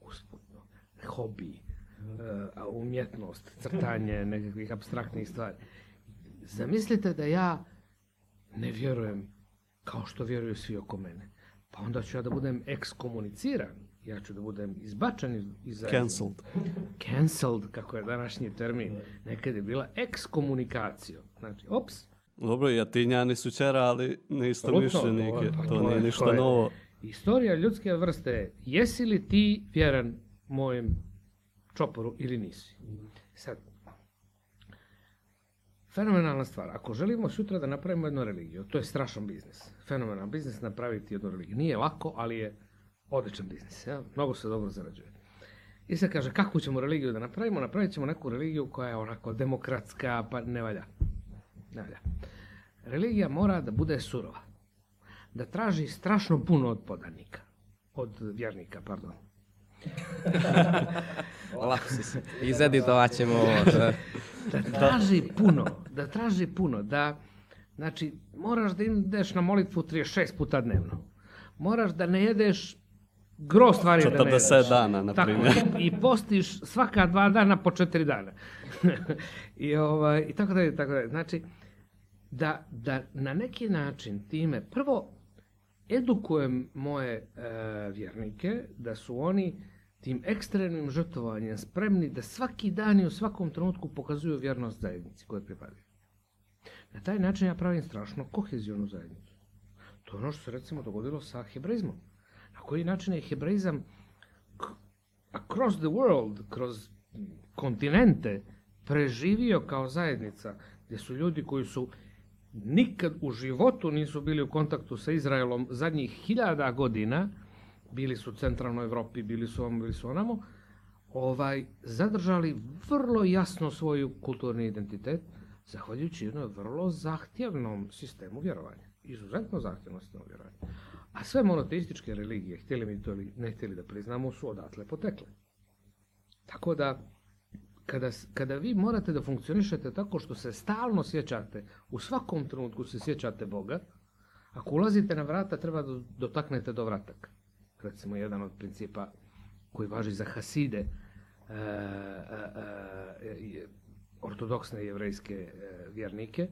Usputno. Hobi, umjetnost, crtanje nekakvih abstraktnih stvari. Zamislite da ja ne vjerujem kao što vjeruju svi oko mene. Pa onda ću ja da budem ekskomuniciran. Ja ću da budem izbačan iz, Cancelled. Cancelled, kako je današnji termin. Nekad je bila ekskomunikacija. Znači, ops. Dobro, i atinjani su čera, ali ne isto mišljenike. To, to nije ništa novo. Istorija ljudske vrste jesi li ti vjeran mojem čoporu ili nisi. Sad, fenomenalna stvar. Ako želimo sutra da napravimo jednu religiju, to je strašan biznis. Fenomenalan biznis napraviti jednu religiju. Nije lako, ali je odličan biznis, ja? mnogo se dobro zarađuje. I se kaže, kakvu ćemo religiju da napravimo? Napravit ćemo neku religiju koja je onako demokratska, pa ne valja. Ne valja. Religija mora da bude surova. Da traži strašno puno od podanika. Od vjernika, pardon. Lapsus. Izeditovat ćemo ovo. Da. Da traži puno. Da traži puno. Da, znači, moraš da ideš na molitvu 36 puta dnevno. Moraš da ne jedeš gro stvari da ne jedeš. 40 dana, na primjer. i, i postiš svaka dva dana po četiri dana. I, ovaj, I tako dalje, tako dalje. Znači, da, da na neki način time, prvo, edukujem moje e, vjernike da su oni tim ekstremnim žrtvovanjem spremni da svaki dan i u svakom trenutku pokazuju vjernost zajednici koje pripadaju. Na taj način ja pravim strašno kohezionu zajednicu. To je ono što se recimo dogodilo sa hebraizmom. Na koji način je hebraizam across the world, kroz kontinente, preživio kao zajednica, gdje su ljudi koji su nikad u životu nisu bili u kontaktu sa Izraelom zadnjih hiljada godina, bili su u centralnoj Evropi, bili su ovamo, bili su onamo, ovaj, zadržali vrlo jasno svoju kulturni identitet, zahvaljujući jednom vrlo zahtjevnom sistemu vjerovanja. Izuzetno zahtjevnom sistemu vjerovanja. A sve monoteističke religije, htjeli mi to ili ne htjeli da priznamo, su odatle potekle. Tako da, kada, kada vi morate da funkcionišete tako što se stalno sjećate, u svakom trenutku se sjećate Boga, ako ulazite na vrata, treba da dotaknete do vrataka. Recimo, jedan od principa koji važi za Haside, e, e, e, ortodoksne jevrejske e, vjernike,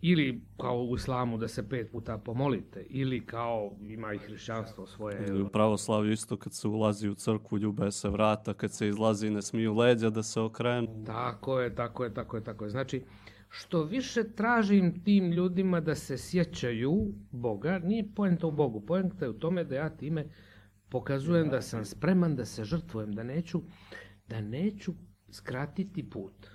ili kao u islamu da se pet puta pomolite, ili kao ima i hrišćanstvo svoje Ili u pravoslavlju isto kad se ulazi u crkvu, ljube se vrata, kad se izlazi ne smiju leđa da se okrenu. Tako je, tako je, tako je, tako je. Znači, što više tražim tim ljudima da se sjećaju Boga, nije poenta u Bogu, poenta je u tome da ja time pokazujem da sam spreman da se žrtvujem, da neću, da neću skratiti put.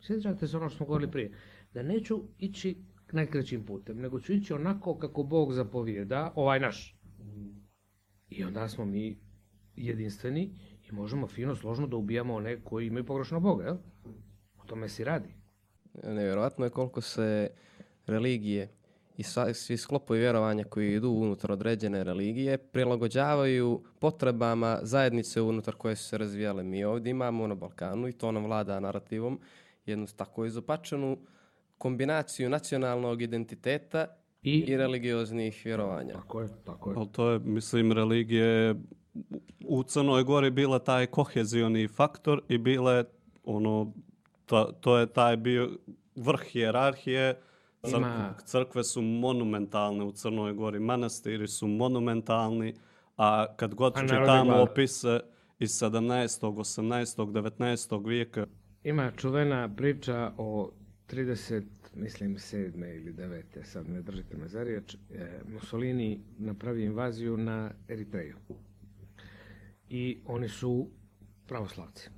Sjećate se ono što smo govorili prije, da neću ići najkraćim putem, nego ću ići onako kako Bog zapovijeda, ovaj naš. I onda smo mi jedinstveni i možemo fino, složno da ubijamo one koji imaju pogrešno Boga, jel? O tome se i radi. Nevjerojatno je koliko se religije i sva- svi sklopovi vjerovanja koji idu unutar određene religije prilagođavaju potrebama zajednice unutar koje su se razvijale. Mi ovdje imamo na Balkanu i to nam vlada narativom jednu tako izopačenu kombinaciju nacionalnog identiteta I, i religioznih vjerovanja. tako je, tako je. Ali to je, mislim, religije u Crnoj Gori bila taj kohezioni faktor i bile, ono, ta, to je taj bio vrh hijerarhije. Crk- Ima- crkve su monumentalne u Crnoj Gori, manastiri su monumentalni, a kad god čitamo opise iz 17., 18., 19. vijeka, Ima čuvena priča o 30, mislim, 7. ili 9. sad ne držite me za riječ, e, Mussolini napravi invaziju na Eritreju. I oni su pravoslavci.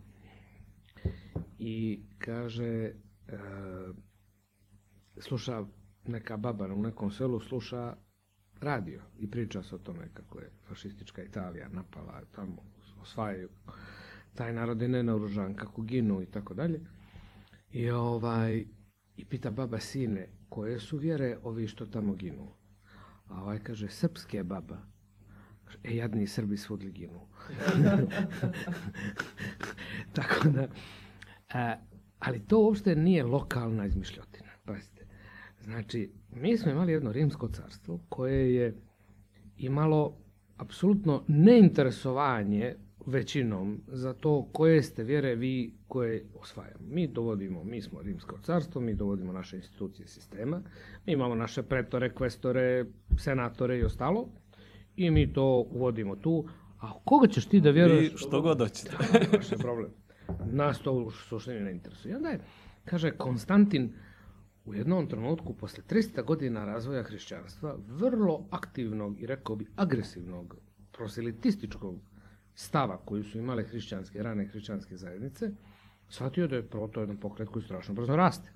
I kaže, e, sluša neka baba u nekom selu, sluša radio i priča se o tome kako je fašistička Italija napala tamo, osvajaju taj narod je nenaoružan, kako ginu i tako dalje. I ovaj, i pita baba sine, koje su vjere ovi što tamo ginu? A ovaj kaže, srpske baba. E, jadni Srbi svugdje ginu. tako da, a, ali to uopšte nije lokalna izmišljotina. Pazite. Znači, mi smo imali jedno rimsko carstvo koje je imalo apsolutno neinteresovanje većinom za to koje ste vjere vi koje osvajamo. Mi dovodimo, mi smo rimsko carstvo, mi dovodimo naše institucije sistema, mi imamo naše pretore, kvestore, senatore i ostalo i mi to uvodimo tu. A koga ćeš ti da vjeruješ? vi što god hoćete. Je problem. Nas to u suštini ne interesuje. I onda je, kaže Konstantin, u jednom trenutku, posle 300 godina razvoja hrišćanstva, vrlo aktivnog i rekao bi agresivnog proselitističkog stava koju su imale hrišćanske, rane hrišćanske zajednice, shvatio da je prvo to jedan pokret koji strašno brzo raste.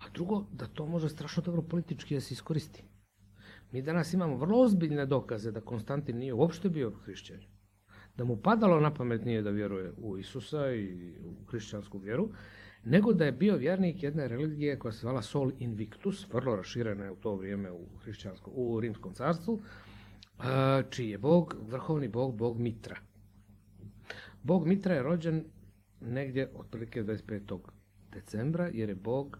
A drugo, da to može strašno dobro politički da se iskoristi. Mi danas imamo vrlo ozbiljne dokaze da Konstantin nije uopšte bio hrišćan. Da mu padalo na pamet nije da vjeruje u Isusa i u hrišćansku vjeru, nego da je bio vjernik jedne religije koja se zvala Sol Invictus, vrlo raširena u to vrijeme u, hrišćanskom, u Rimskom carstvu, čiji je bog, vrhovni bog, bog Mitra. Bog Mitra je rođen negdje otprilike 25. decembra, jer je bog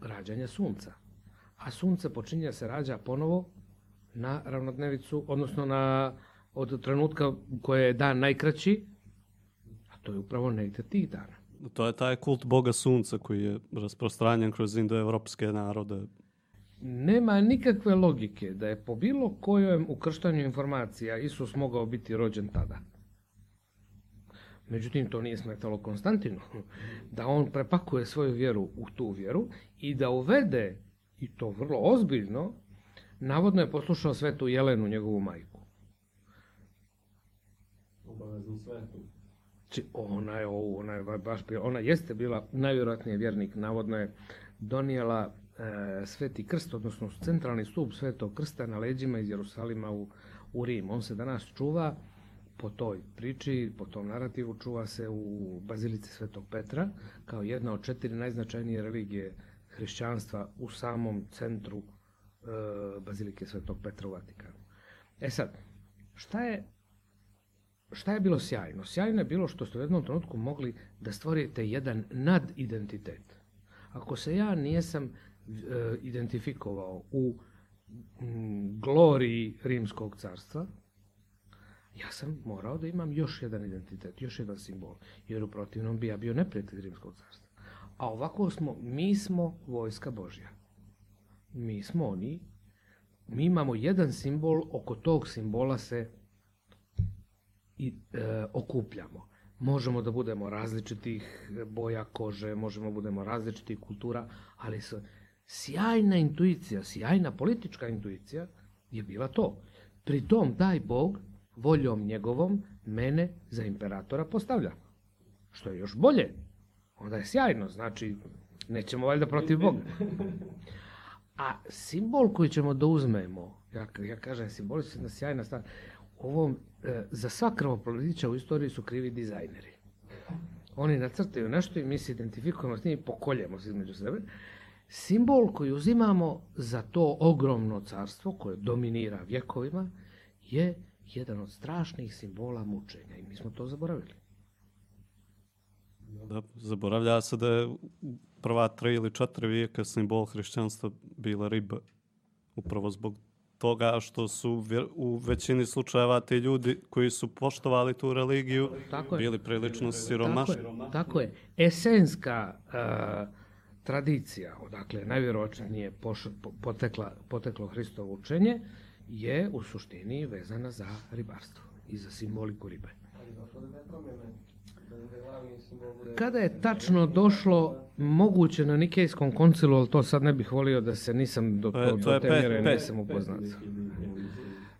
rađanja sunca. A sunce počinje se rađa ponovo na ravnodnevicu, odnosno na, od trenutka koje je dan najkraći, a to je upravo negdje tih dana. To je taj kult boga sunca koji je rasprostranjen kroz indoevropske narode. Nema nikakve logike da je po bilo kojem ukrštanju informacija Isus mogao biti rođen tada. Međutim, to nije smetalo Konstantinu. Da on prepakuje svoju vjeru u tu vjeru i da uvede, i to vrlo ozbiljno, navodno je poslušao svetu Jelenu, njegovu majku. Obavezno svetu. Ona je, ona je baš ona jeste bila najvjerojatnije vjernik, navodno je donijela e, sveti krst, odnosno centralni stup svetog krsta na leđima iz Jerusalima u, u Rim. On se danas čuva po toj priči, po tom narativu, čuva se u Bazilici Svetog Petra, kao jedna od četiri najznačajnije religije hrišćanstva u samom centru e, Bazilike Svetog Petra u Vatikanu. E sad, šta je, šta je bilo sjajno? Sjajno je bilo što ste u jednom trenutku mogli da stvorite jedan nadidentitet. Ako se ja nijesam e, identifikovao u m, gloriji Rimskog carstva, ja sam morao da imam još jedan identitet, još jedan simbol, jer u protivnom bi ja bio neprijatelj Rimskog carstva. A ovako smo, mi smo vojska Božja. Mi smo oni, mi imamo jedan simbol, oko tog simbola se i, e, okupljamo. Možemo da budemo različitih boja kože, možemo da budemo različitih kultura, ali se, sjajna intuicija, sjajna politička intuicija je bila to. Pri tom, daj Bog, voljom njegovom mene za imperatora postavlja. Što je još bolje. Onda je sjajno, znači nećemo valjda protiv Boga. A simbol koji ćemo da uzmemo, ja, ja kažem simbol je sjajna stvar, ovom, e, za sva krvoprolića u istoriji su krivi dizajneri. Oni nacrtaju nešto i mi se identifikujemo s njim i pokoljemo se između sebe. Simbol koji uzimamo za to ogromno carstvo koje dominira vjekovima je jedan od strašnih simbola mučenja i mi smo to zaboravili. Da, zaboravlja se da je prva tri ili četiri vijeka simbol hrišćanstva bila riba. Upravo zbog toga što su u većini slučajeva ti ljudi koji su poštovali tu religiju tako bili je. prilično siromašni. Tako je. Tako je. Esenska uh, tradicija, odakle najvjerovatnije potekla, poteklo Hristovo učenje, je u suštini vezana za ribarstvo i za simboliku ribe. Kada je tačno došlo moguće na Nikejskom koncilu, ali to sad ne bih volio da se nisam do, to, do te mjere nisam upoznat.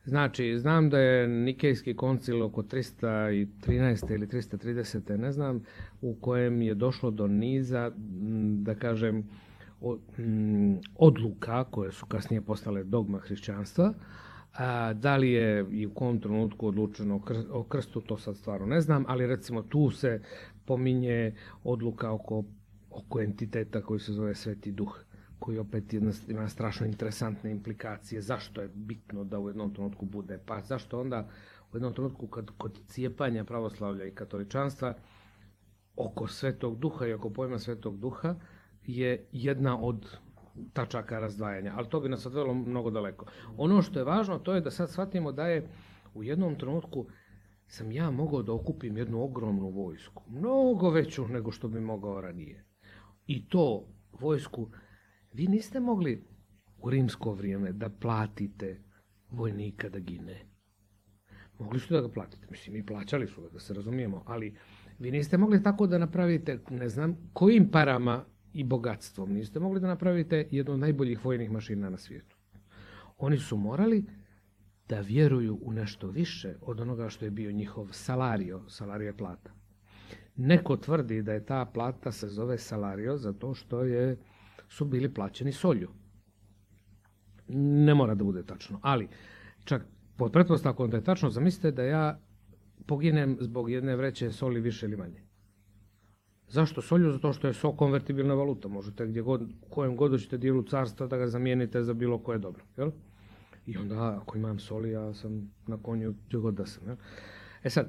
Znači, znam da je Nikejski koncil oko 313. ili 330. ne znam, u kojem je došlo do niza, da kažem, odluka koje su kasnije postale dogma hrišćanstva, a, da li je i u kom trenutku odlučeno o krstu, to sad stvarno ne znam, ali recimo tu se pominje odluka oko, oko entiteta koji se zove Sveti Duh, koji opet jedna, ima strašno interesantne implikacije. Zašto je bitno da u jednom trenutku bude? Pa zašto onda u jednom trenutku kad, kod cijepanja pravoslavlja i katoličanstva oko Svetog Duha i oko pojma Svetog Duha je jedna od tačaka razdvajanja, ali to bi nas odvelo mnogo daleko. Ono što je važno, to je da sad shvatimo da je u jednom trenutku sam ja mogao da okupim jednu ogromnu vojsku, mnogo veću nego što bi mogao ranije. I to vojsku, vi niste mogli u rimsko vrijeme da platite vojnika da gine. Mogli ste da ga platite, mislim, mi plaćali su ga, da se razumijemo, ali vi niste mogli tako da napravite, ne znam, kojim parama i bogatstvom. Niste mogli da napravite jednu od najboljih vojnih mašina na svijetu. Oni su morali da vjeruju u nešto više od onoga što je bio njihov salario, salario je plata. Neko tvrdi da je ta plata se zove salario zato što je, su bili plaćeni solju. Ne mora da bude tačno, ali čak pod pretpostavkom da je tačno, zamislite da ja poginem zbog jedne vreće soli više ili manje. Zašto solju? Zato što je so konvertibilna valuta. Možete gdje god, kojem god hoćete dijelu carstva da ga zamijenite za bilo koje dobro. Jel? I onda ako imam soli, ja sam na konju gdje god da sam. Jel? E sad,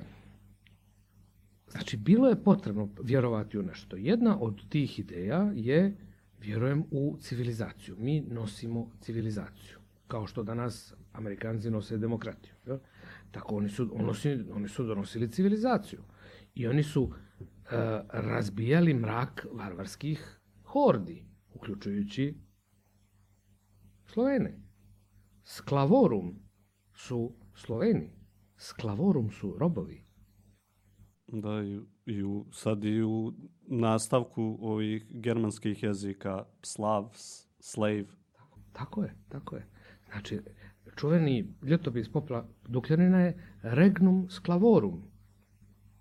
znači bilo je potrebno vjerovati u nešto. Jedna od tih ideja je vjerujem u civilizaciju. Mi nosimo civilizaciju. Kao što danas Amerikanci nose demokratiju. Jel? Tako oni su, oni, oni su donosili civilizaciju. I oni su e, razbijali mrak varvarskih hordi, uključujući Slovene. Sklavorum su Sloveni. Sklavorum su robovi. Da, i, i u, sad i u nastavku ovih germanskih jezika slav, slave. Tako je, tako je. Znači, čuveni ljetopis popla Dukljanina je regnum sklavorum.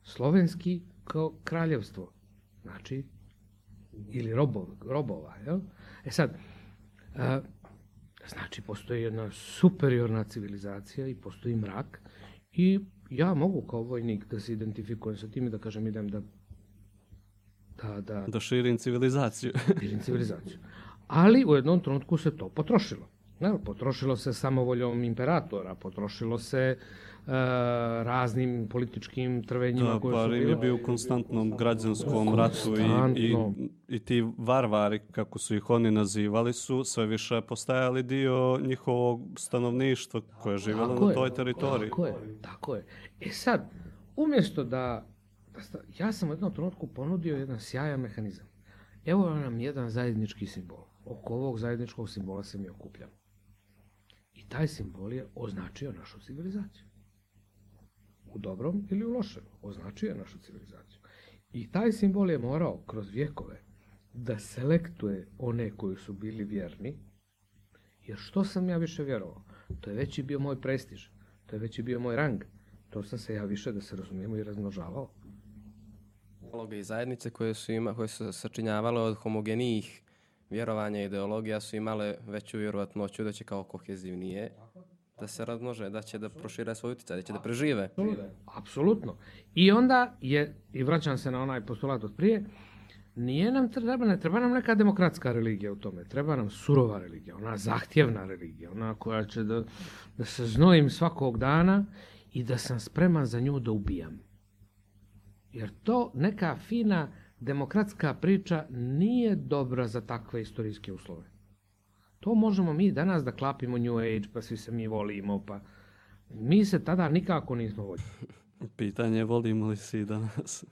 Slovenski kao kraljevstvo. Znači, ili robov, robova. Jel? E sad, a, znači, postoji jedna superiorna civilizacija i postoji mrak i ja mogu kao vojnik da se identifikujem sa tim i da kažem idem da da, da, Da širim civilizaciju. širim civilizaciju. Ali u jednom trenutku se to potrošilo. Ne, potrošilo se samovoljom imperatora, potrošilo se raznim političkim trvenjima Da, koje pa su Rim je bio u konstantnom građanskom ratu i, i, i ti varvari, kako su ih oni nazivali, su sve više postajali dio njihovog stanovništva koje je živjelo Tako na je, toj teritoriji. Tako je, tako je. E sad, umjesto da, da sta- ja sam u jednom trenutku ponudio jedan sjajan mehanizam. Evo nam jedan zajednički simbol. Oko ovog zajedničkog simbola se mi okupljamo. I taj simbol je označio našu civilizaciju. U dobrom ili u lošem. Označio je našu civilizaciju. I taj simbol je morao kroz vjekove da selektuje one koji su bili vjerni, jer što sam ja više vjerovao? To je veći bio moj prestiž, to je veći bio moj rang. To sam se ja više, da se razumijemo, i razmnožavao. Uloge i zajednice koje su, ima, koje su sačinjavale od homogenijih vjerovanja i ideologija su imale veću vjerovatnoću da će kao kohezivnije da se razmnože, da će da prošire svoj utjecaj, da će da prežive. Apsolutno. I onda je, i vraćam se na onaj postulat od prije, nije nam treba, ne treba nam neka demokratska religija u tome, treba nam surova religija, ona zahtjevna religija, ona koja će da, da se znojim svakog dana i da sam spreman za nju da ubijam. Jer to neka fina demokratska priča nije dobra za takve istorijske uslove. To možemo mi danas da klapimo New Age, pa svi se mi volimo, pa mi se tada nikako nismo voljeli. Pitanje je volimo li si danas?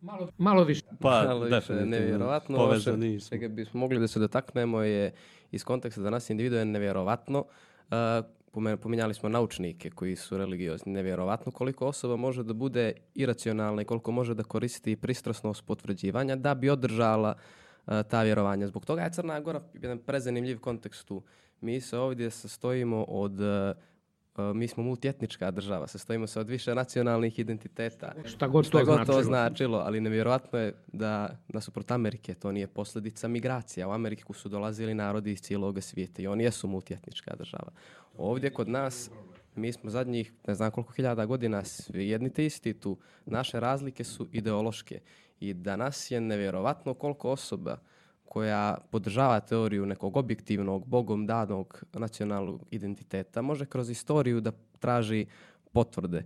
Malo, malo više. Pa, Ali više definitivno. nevjerovatno. Povezani smo. Čega bismo mogli da se dotaknemo je iz konteksta da nas individu je nevjerovatno. Uh, pominjali smo naučnike koji su religiozni. Nevjerovatno koliko osoba može da bude iracionalna i koliko može da koristi pristrasnost potvrđivanja da bi održala uh, ta vjerovanja. Zbog toga je Crna Gora jedan prezanimljiv kontekst tu. Mi se ovdje sastojimo od mi smo multietnička država, sastojimo se od više nacionalnih identiteta. Šta god Šta to god značilo. to značilo, ali nevjerojatno je da nasuprot Amerike to nije posljedica migracija. U Ameriku su dolazili narodi iz cijelog svijeta i oni jesu multietnička država. Ovdje kod nas, mi smo zadnjih ne znam koliko hiljada godina svi jedni te isti tu. Naše razlike su ideološke i danas je nevjerovatno koliko osoba koja podržava teoriju nekog objektivnog, bogom danog nacionalnog identiteta, može kroz istoriju da traži potvrde.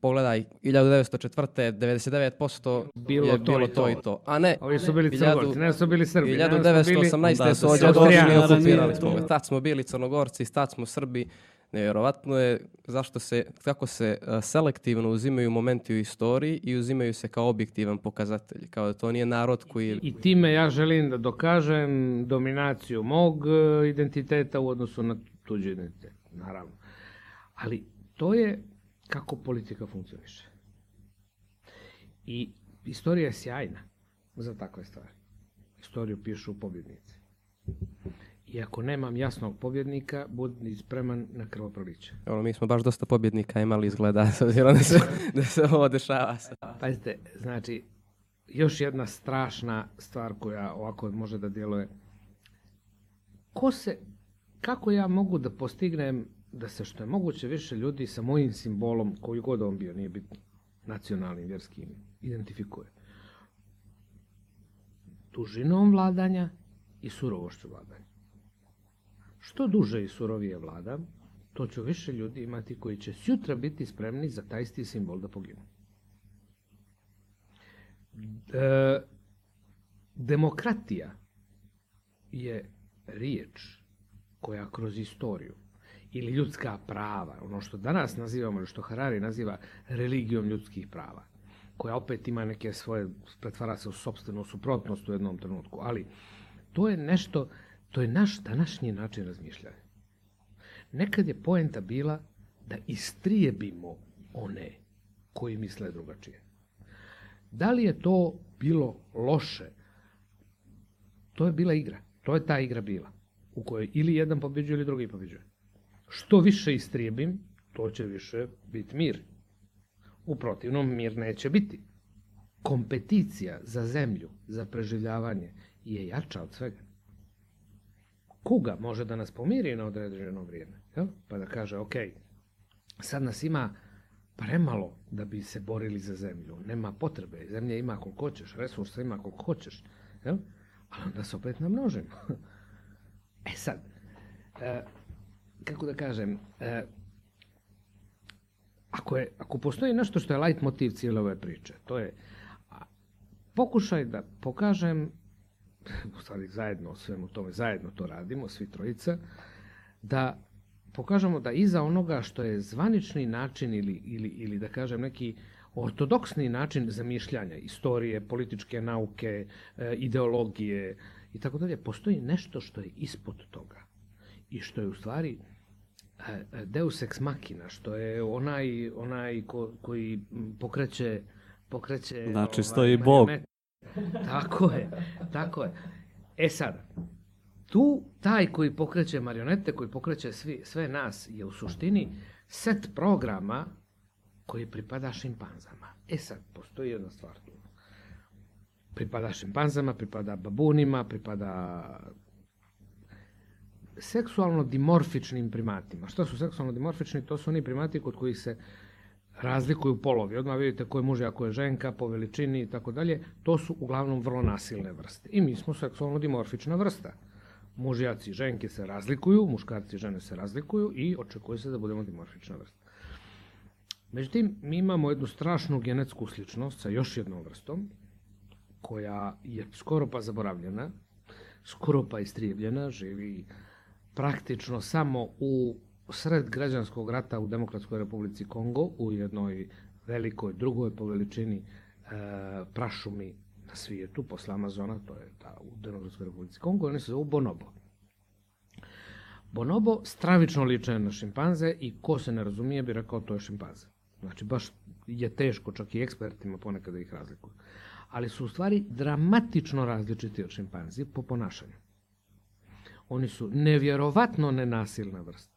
Pogledaj, 1904. 99% Bilo je to bilo i to to. i to. A ne, Ovi su bili crnogorci, ne su bili Srbi. ne, su bili- 1918. Da, su da se od Austrijani okupirali smo. okupirali. Tad smo bili crnogorci, tad smo Srbi. Nevjerovatno je zašto se, kako se a, selektivno uzimaju momenti u istoriji i uzimaju se kao objektivan pokazatelj. Kao da to nije narod koji je I time ja želim da dokažem dominaciju mog e, identiteta u odnosu na tuđi identitet, naravno. Ali to je kako politika funkcioniše. I istorija je sjajna za takve stvari. Istoriju pišu pobjednici. I ako nemam jasnog pobjednika, budi spreman na krvoproliće. Ono, mi smo baš dosta pobjednika imali izgleda, s obzirom da se, da se ovo dešava. Pazite, znači, još jedna strašna stvar koja ovako može da djeluje. Ko se kako ja mogu da postignem da se što je moguće više ljudi sa mojim simbolom, koji god on bio, nije bitno, nacionalnim, vjerskim, identifikuje. Dužinom vladanja i surovošću vladanja. Što duže i surovije vladam, to će više ljudi imati koji će sutra biti spremni za taj isti simbol da poginu. E, demokratija je riječ koja kroz istoriju ili ljudska prava, ono što danas nazivamo ili što Harari naziva religijom ljudskih prava, koja opet ima neke svoje, pretvara se u sobstvenu suprotnost u jednom trenutku, ali to je nešto, to je naš današnji način razmišljanja. Nekad je poenta bila da istrijebimo one koji misle drugačije. Da li je to bilo loše? To je bila igra. To je ta igra bila. U kojoj ili jedan pobeđuje ili drugi pobeđuje. Što više istrijebim, to će više biti mir. U protivnom mir neće biti. Kompeticija za zemlju, za preživljavanje je jača od svega. Kuga može da nas pomiri na određeno vrijeme. Jel? Pa da kaže, ok, sad nas ima premalo da bi se borili za zemlju. Nema potrebe. Zemlja ima koliko hoćeš, resursa ima koliko hoćeš. Jel? Ali onda se opet namnožimo. e sad, e, kako da kažem, e, ako, je, ako postoji nešto što je light motiv cijele ove priče, to je pokušaj da pokažem, u stvari zajedno o svemu tome, zajedno to radimo, svi trojica, da pokažemo da iza onoga što je zvanični način ili, ili, ili da kažem neki ortodoksni način zamišljanja istorije, političke nauke, e, ideologije i tako dalje, postoji nešto što je ispod toga i što je u stvari e, deus ex machina, što je onaj, onaj ko, koji pokreće pokreće... Znači, ovaj, stoji Bog. Tako je, tako je. E sad, tu taj koji pokreće marionete, koji pokreće svi, sve nas je u suštini set programa koji pripada šimpanzama. E sad, postoji jedna stvar tu. Pripada šimpanzama, pripada babunima, pripada seksualno dimorfičnim primatima. Što su seksualno dimorfični? To su oni primati kod kojih se razlikuju polovi. Odmah vidite ko je muž, a ko je ženka, po veličini i tako dalje. To su uglavnom vrlo nasilne vrste. I mi smo seksualno dimorfična vrsta. Mužjaci i ženke se razlikuju, muškarci i žene se razlikuju i očekuje se da budemo dimorfična vrsta. Međutim, mi imamo jednu strašnu genetsku sličnost sa još jednom vrstom, koja je skoro pa zaboravljena, skoro pa istrijebljena, živi praktično samo u sred građanskog rata u Demokratskoj republici Kongo, u jednoj velikoj, drugoj po veličini e, prašumi na svijetu, posle Amazona, to je ta u Demokratskoj republici Kongo, oni se zovu bonobo. Bonobo stravično liče na šimpanze i ko se ne razumije bi rekao to je šimpanze. Znači, baš je teško čak i ekspertima ponekad da ih razlikuju. Ali su u stvari dramatično različiti od šimpanzi po ponašanju. Oni su nevjerovatno nenasilna vrsta.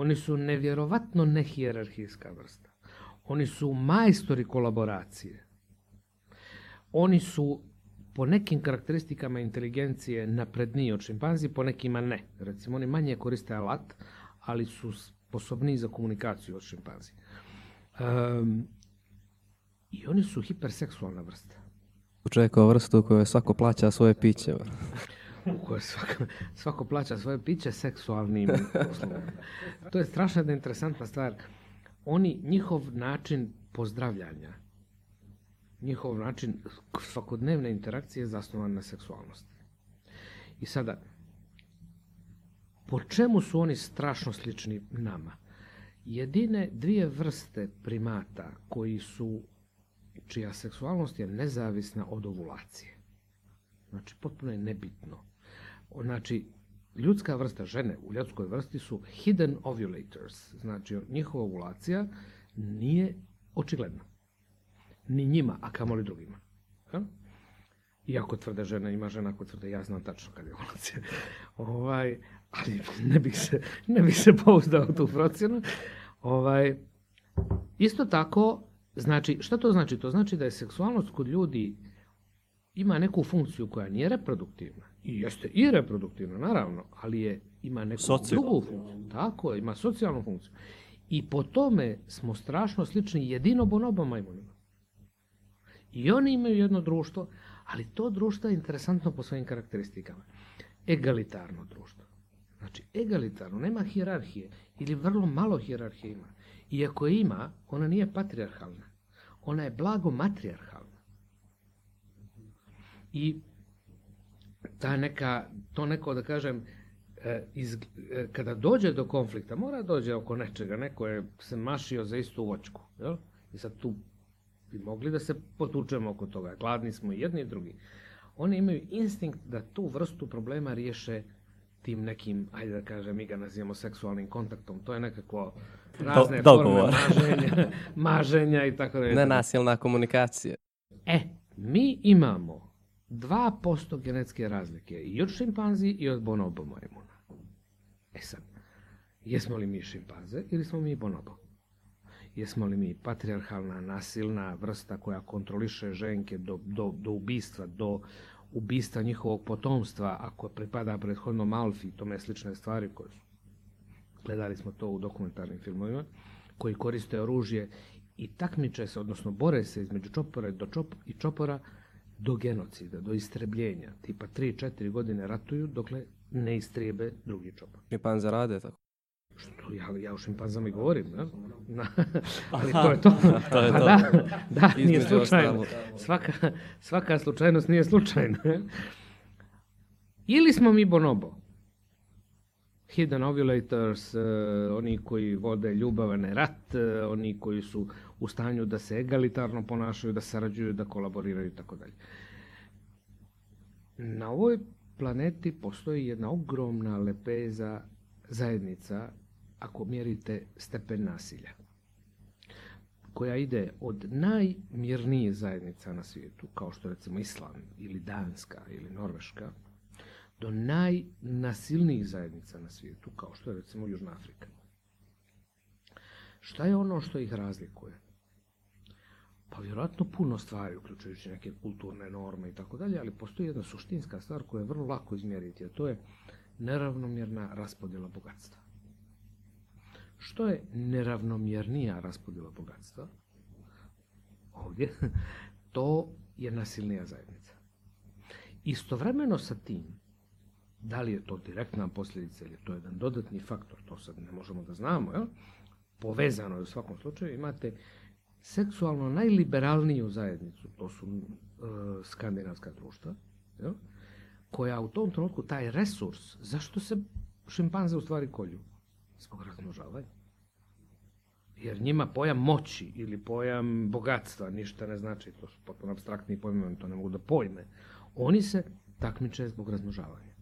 Oni su nevjerovatno nehijerarhijska vrsta. Oni su majstori kolaboracije. Oni su po nekim karakteristikama inteligencije napredniji od šimpanzi, po nekima ne. Recimo, oni manje koriste alat, ali su sposobniji za komunikaciju od šimpanzi. Um, I oni su hiperseksualna vrsta. Čovjekova vrsta u kojoj svako plaća svoje piće. U kojoj svako, svako plaća svoje piće seksualnim poslovima. To je strašno da interesantna stvar. Oni, njihov način pozdravljanja, njihov način svakodnevne interakcije je zasnovan na seksualnosti. I sada, po čemu su oni strašno slični nama? Jedine dvije vrste primata koji su, čija seksualnost je nezavisna od ovulacije. Znači, potpuno je nebitno. Znači, ljudska vrsta žene u ljudskoj vrsti su hidden ovulators. Znači, njihova ovulacija nije očigledna. Ni njima, a kamoli drugima. Ja? Iako tvrde žena, ima žena koja tvrde, ja znam tačno kad je ovulacija. ovaj, ali ne bih se, ne bih se pouzdao tu procjenu. Ovaj, isto tako, znači, šta to znači? To znači da je seksualnost kod ljudi ima neku funkciju koja nije reproduktivna, I jeste i reproduktivna, naravno, ali je, ima neku Socijalnu. drugu funkciju. Tako je, ima socijalnu funkciju. I po tome smo strašno slični jedino bonobo majmunima. I oni imaju jedno društvo, ali to društvo je interesantno po svojim karakteristikama. Egalitarno društvo. Znači, egalitarno, nema hijerarhije ili vrlo malo hijerarhije ima. I ako je ima, ona nije patrijarhalna. Ona je blago matrijarhalna. I ta neka, to neko da kažem, e, iz, e, kada dođe do konflikta, mora dođe oko nečega, neko je se mašio za istu voćku, jel? I sad tu bi mogli da se potučemo oko toga, gladni smo i jedni i drugi. Oni imaju instinkt da tu vrstu problema riješe tim nekim, ajde da kažem, mi ga nazivamo seksualnim kontaktom, to je nekako razne forme dogovor. maženja, maženja i tako dalje. Nenasilna komunikacija. E, mi imamo 2% genetske razlike i od šimpanzi i od bonobo majmuna. E sad, jesmo li mi šimpanze ili smo mi bonobo? Jesmo li mi patrijarhalna, nasilna vrsta koja kontroliše ženke do, do, do ubistva, do ubistva njihovog potomstva, ako pripada prethodnom alfi, tome slične stvari koje su, gledali smo to u dokumentarnim filmovima, koji koriste oružje i takmiče se, odnosno bore se između čopora do čop, i čopora do genocida, do istrebljenja. Tipa 3-4 godine ratuju dokle ne istrijebe drugi čopor. Šimpanze rade tako. Što ja, ja o šimpanzama i govorim, ne? Na, ali to je to. to je to. Da, da nije slučajno. Svaka, svaka slučajnost nije slučajna. Ili smo mi bonobo. Hidden ovulators, eh, oni koji vode ljubavene rat, eh, oni koji su u stanju da se egalitarno ponašaju, da sarađuju, da kolaboriraju i tako dalje. Na ovoj planeti postoji jedna ogromna lepeza zajednica ako mjerite stepen nasilja koja ide od najmirnije zajednica na svijetu, kao što recimo Island ili Danska ili Norveška, do najnasilnijih zajednica na svijetu, kao što je recimo Južna Afrika. Šta je ono što ih razlikuje? Pa vjerojatno puno stvari, uključujući neke kulturne norme i tako dalje, ali postoji jedna suštinska stvar koja je vrlo lako izmjeriti, a to je neravnomjerna raspodjela bogatstva. Što je neravnomjernija raspodjela bogatstva? Ovdje. To je nasilnija zajednica. Istovremeno sa tim, da li je to direktna posljedica ili je to jedan dodatni faktor, to sad ne možemo da znamo, jel? povezano je u svakom slučaju, imate seksualno najliberalniju zajednicu, to su e, skandinavska društva, jel? koja u tom trenutku taj resurs, zašto se šimpanze u stvari kolju? Zbog razmnožavanja. Jer njima pojam moći ili pojam bogatstva ništa ne znači, to su potpuno abstraktni pojmovi, oni to ne mogu da pojme. Oni se takmiče zbog razmnožavanja,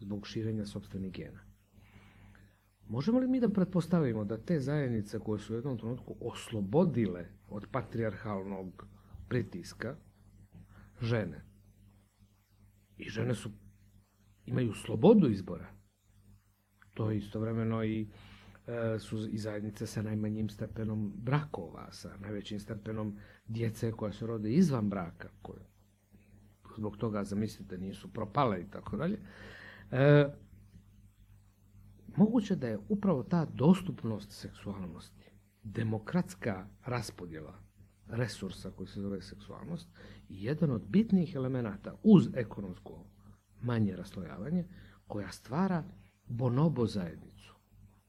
zbog širenja sobstvenih gena. Možemo li mi da pretpostavimo da te zajednice koje su u jednom trenutku oslobodile od patrijarhalnog pritiska žene i žene su imaju slobodu izbora, to je istovremeno i e, su i zajednice sa najmanjim stepenom brakova, sa najvećim stepenom djece koja se rode izvan braka, koje zbog toga zamislite nisu propale i tako dalje. E, moguće da je upravo ta dostupnost seksualnosti, demokratska raspodjela resursa koji se zove seksualnost, jedan od bitnih elemenata uz ekonomsko manje raslojavanje, koja stvara bonobo zajednicu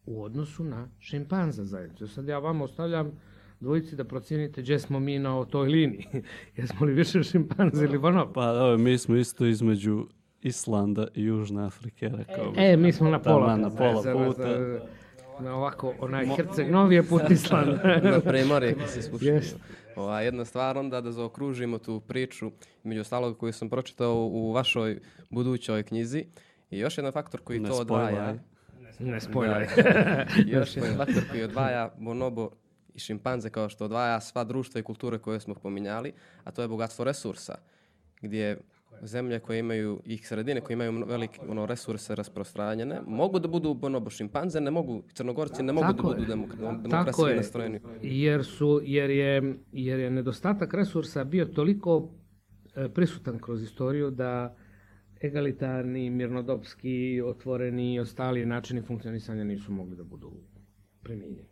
u odnosu na šimpanza zajednicu. Sad ja vam ostavljam dvojici da procijenite gdje smo mi na toj liniji. Jesmo li više šimpanze ili bonobo? Pa evo, mi smo isto između Islanda i Južne Afrike, rekao bih. E, mi smo na pola. Na pola puta. Na ovako, onaj Herceg Novi je put Island. Na primorje kad se spuštimo. Jest. Ova, jedna stvar onda da zaokružimo tu priču, među ostalog koju sam pročitao u vašoj budućoj knjizi. I još jedan faktor koji Ne to odvaja. spojlaj. ne spojlaj. još jedan faktor koji odvaja bonobo i šimpanze kao što odvaja sva društva i kulture koje smo pominjali, a to je bogatstvo resursa, gdje zemlje koje imaju i sredine koje imaju velike ono, resurse rasprostranjene, mogu da budu bonobo šimpanze, ne mogu, crnogorci ne mogu Tako da budu je. demok Tako demokratski je. nastrojeni. Jer, su, jer, je, jer je nedostatak resursa bio toliko e, prisutan kroz istoriju da egalitarni, mirnodopski, otvoreni i ostali načini funkcionisanja nisu mogli da budu primijenjeni.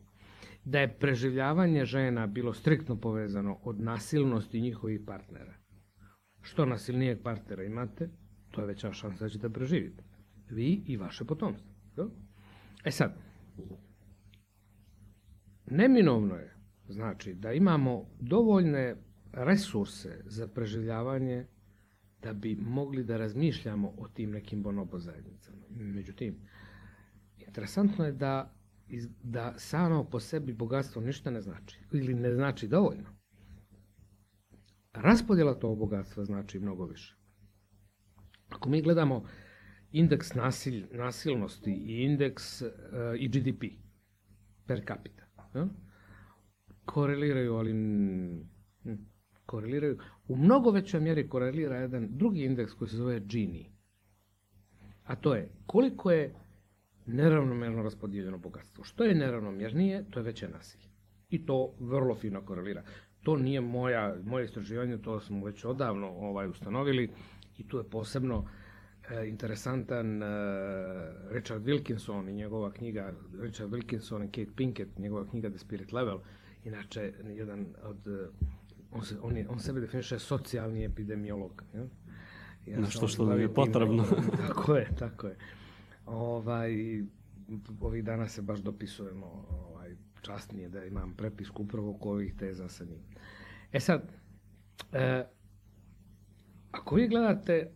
Da je preživljavanje žena bilo striktno povezano od nasilnosti njihovih partnera. Što nasilnijeg partnera imate, to je veća šansa da ćete preživjeti. Vi i vaše potomstvo. Jo? E sad, neminovno je, znači, da imamo dovoljne resurse za preživljavanje da bi mogli da razmišljamo o tim nekim bonobo zajednicama. Međutim, interesantno je da, da samo po sebi bogatstvo ništa ne znači, ili ne znači dovoljno. Raspodjela tog bogatstva znači mnogo više. Ako mi gledamo indeks nasilj, nasilnosti i indeks uh, i GDP per capita, ja? koreliraju, ali koreliraju, u mnogo većoj mjeri korelira jedan drugi indeks koji se zove Gini. A to je koliko je neravnomjerno raspodijeljeno bogatstvo. Što je neravnomjernije, to je veće nasilje. I to vrlo fino korelira. To nije moja, moje istraživanje, to smo već odavno ovaj, ustanovili i tu je posebno e, interesantan e, Richard Wilkinson i njegova knjiga, Richard Wilkinson i Kate Pinkett, njegova knjiga The Spirit Level, inače jedan od on, se, on, je, on sebe definiše socijalni epidemiolog. Ja? Ja Nešto što nam je potrebno. tako je, tako je. Ovaj, ovih dana se baš dopisujemo ovaj, častnije da imam prepisku upravo oko ovih teza sa njim. E sad, e, ako vi gledate,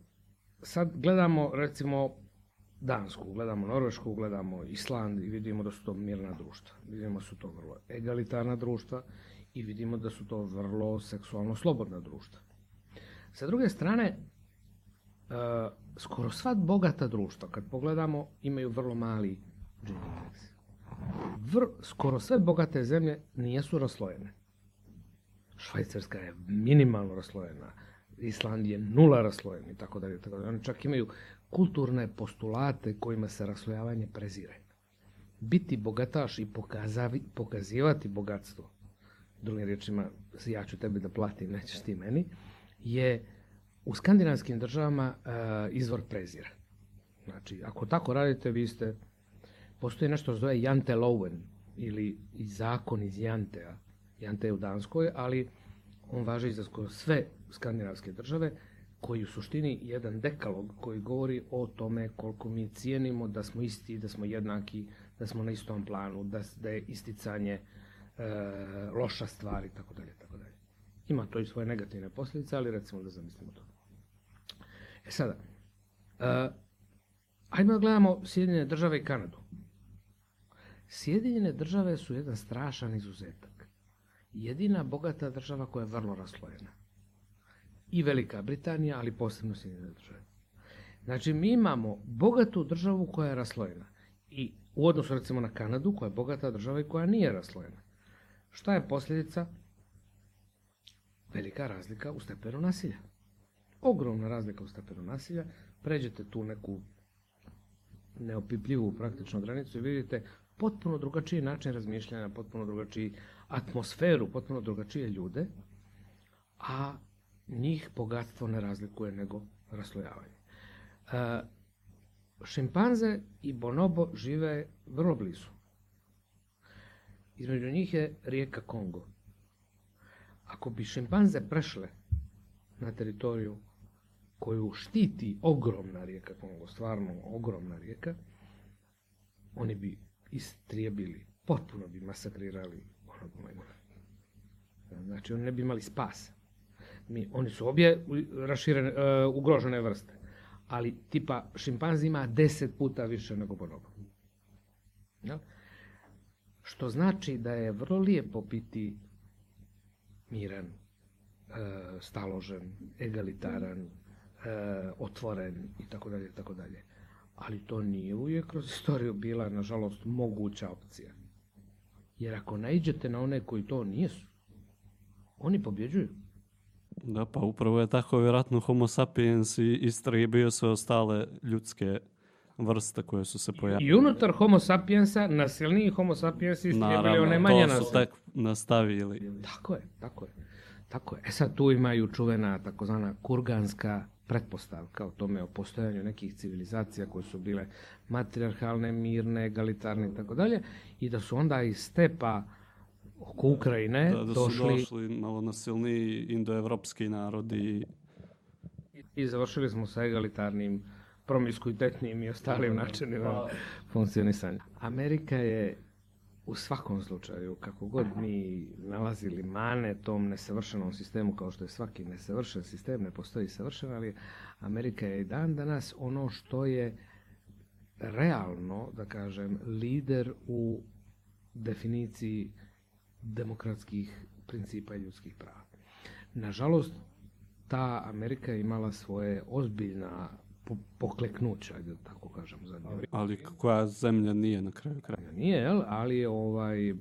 sad gledamo recimo Dansku, gledamo Norvešku, gledamo Island i vidimo da su to mirna društva. Vidimo da su to vrlo egalitarna društva i vidimo da su to vrlo seksualno slobodna društva. Sa druge strane, uh, skoro sva bogata društva, kad pogledamo, imaju vrlo mali Gini. Vr, skoro sve bogate zemlje nijesu raslojene. Švajcarska je minimalno raslojena, Island je nula raslojen i tako dalje, tako dalje. Oni čak imaju kulturne postulate kojima se raslojavanje prezire. Biti bogataš i pokazavi, pokazivati bogatstvo drugim riječima, ja ću tebi da platim, nećeš ti meni, je u skandinavskim državama uh, izvor prezira. Znači, ako tako radite, vi ste, postoji nešto što zove Jante Loven, ili zakon iz Jantea. Jante je u Danskoj, ali on važi za skoro sve skandinavske države, koji u suštini jedan dekalog koji govori o tome koliko mi cijenimo da smo isti, da smo jednaki, da smo na istom planu, da, da je isticanje e, loša stvar i tako dalje, tako dalje. Ima to i svoje negativne posljedice, ali recimo da zamislimo to. E sada, e, ajmo da gledamo Sjedinjene države i Kanadu. Sjedinjene države su jedan strašan izuzetak. Jedina bogata država koja je vrlo raslojena. I Velika Britanija, ali posebno Sjedinjene države. Znači, mi imamo bogatu državu koja je raslojena. I u odnosu recimo na Kanadu, koja je bogata država i koja nije raslojena. Šta je posljedica? Velika razlika u stepenu nasilja. Ogromna razlika u stepenu nasilja. Pređete tu neku neopipljivu praktično granicu i vidite potpuno drugačiji način razmišljanja, potpuno drugačiji atmosferu, potpuno drugačije ljude, a njih bogatstvo ne razlikuje nego raslojavanje. E, šimpanze i bonobo žive vrlo blizu. Između njih je rijeka Kongo. Ako bi šimpanze prešle na teritoriju koju štiti ogromna rijeka Kongo, stvarno ogromna rijeka, oni bi istrijebili, potpuno bi masakrirali onog majmuna. Znači, oni ne bi imali spas. Mi, oni su obje raširene, uh, ugrožene vrste, ali tipa šimpanzi ima deset puta više nego bonobo. Ja? Što znači da je vrlo lijepo biti miran, e, staložen, egalitaran, e, otvoren i tako dalje, tako dalje. Ali to nije uvijek kroz istoriju bila, nažalost, moguća opcija. Jer ako naiđete na one koji to nijesu, oni pobjeđuju. Da, pa upravo je tako vjerojatno homo sapiens i istrijebio sve ostale ljudske vrsta koje su se pojavile. I unutar homo sapiensa, nasilniji homo sapiensi istrijebili one manje nasilne. to su tek nastavili. Tako je, tako je. Tako je. E sad tu imaju čuvena takozvana kurganska pretpostavka o tome o postojanju nekih civilizacija koje su bile matriarhalne, mirne, egalitarne i tako dalje i da su onda iz stepa oko Ukrajine Da, da su došli došli malo nasilniji indoevropski narodi. i završili smo sa egalitarnim, promiskuitetnim i ostalim načinima funkcionisanja. Amerika je u svakom slučaju, kako god mi nalazili mane tom nesavršenom sistemu, kao što je svaki nesavršen sistem, ne postoji savršen, ali Amerika je i dan danas ono što je realno, da kažem, lider u definiciji demokratskih principa i ljudskih prava. Nažalost, ta Amerika je imala svoje ozbiljna pokleknuća, ajde da tako kažem, zadnje vrijeme. Ali koja zemlja nije na kraju kraja. Nije, jel? ali ovaj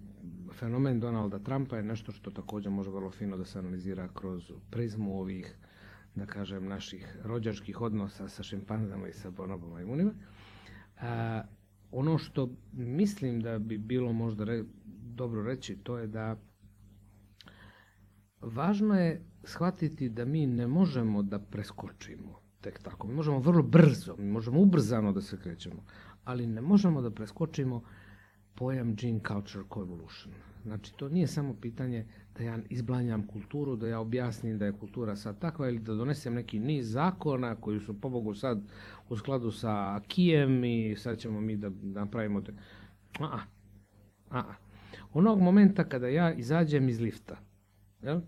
fenomen Donalda Trumpa je nešto što također može vrlo fino da se analizira kroz prizmu ovih, da kažem, naših rođačkih odnosa sa šimpanzama i sa bonobama i munima. A, ono što mislim da bi bilo možda re- dobro reći, to je da važno je shvatiti da mi ne možemo da preskočimo tek tako. Mi možemo vrlo brzo, mi možemo ubrzano da se krećemo, ali ne možemo da preskočimo pojam gene culture coevolution. Znači, to nije samo pitanje da ja izblanjam kulturu, da ja objasnim da je kultura sad takva ili da donesem neki niz zakona koji su pobogu sad u skladu sa akijem i sad ćemo mi da napravimo te... A, a, Onog momenta kada ja izađem iz lifta jel?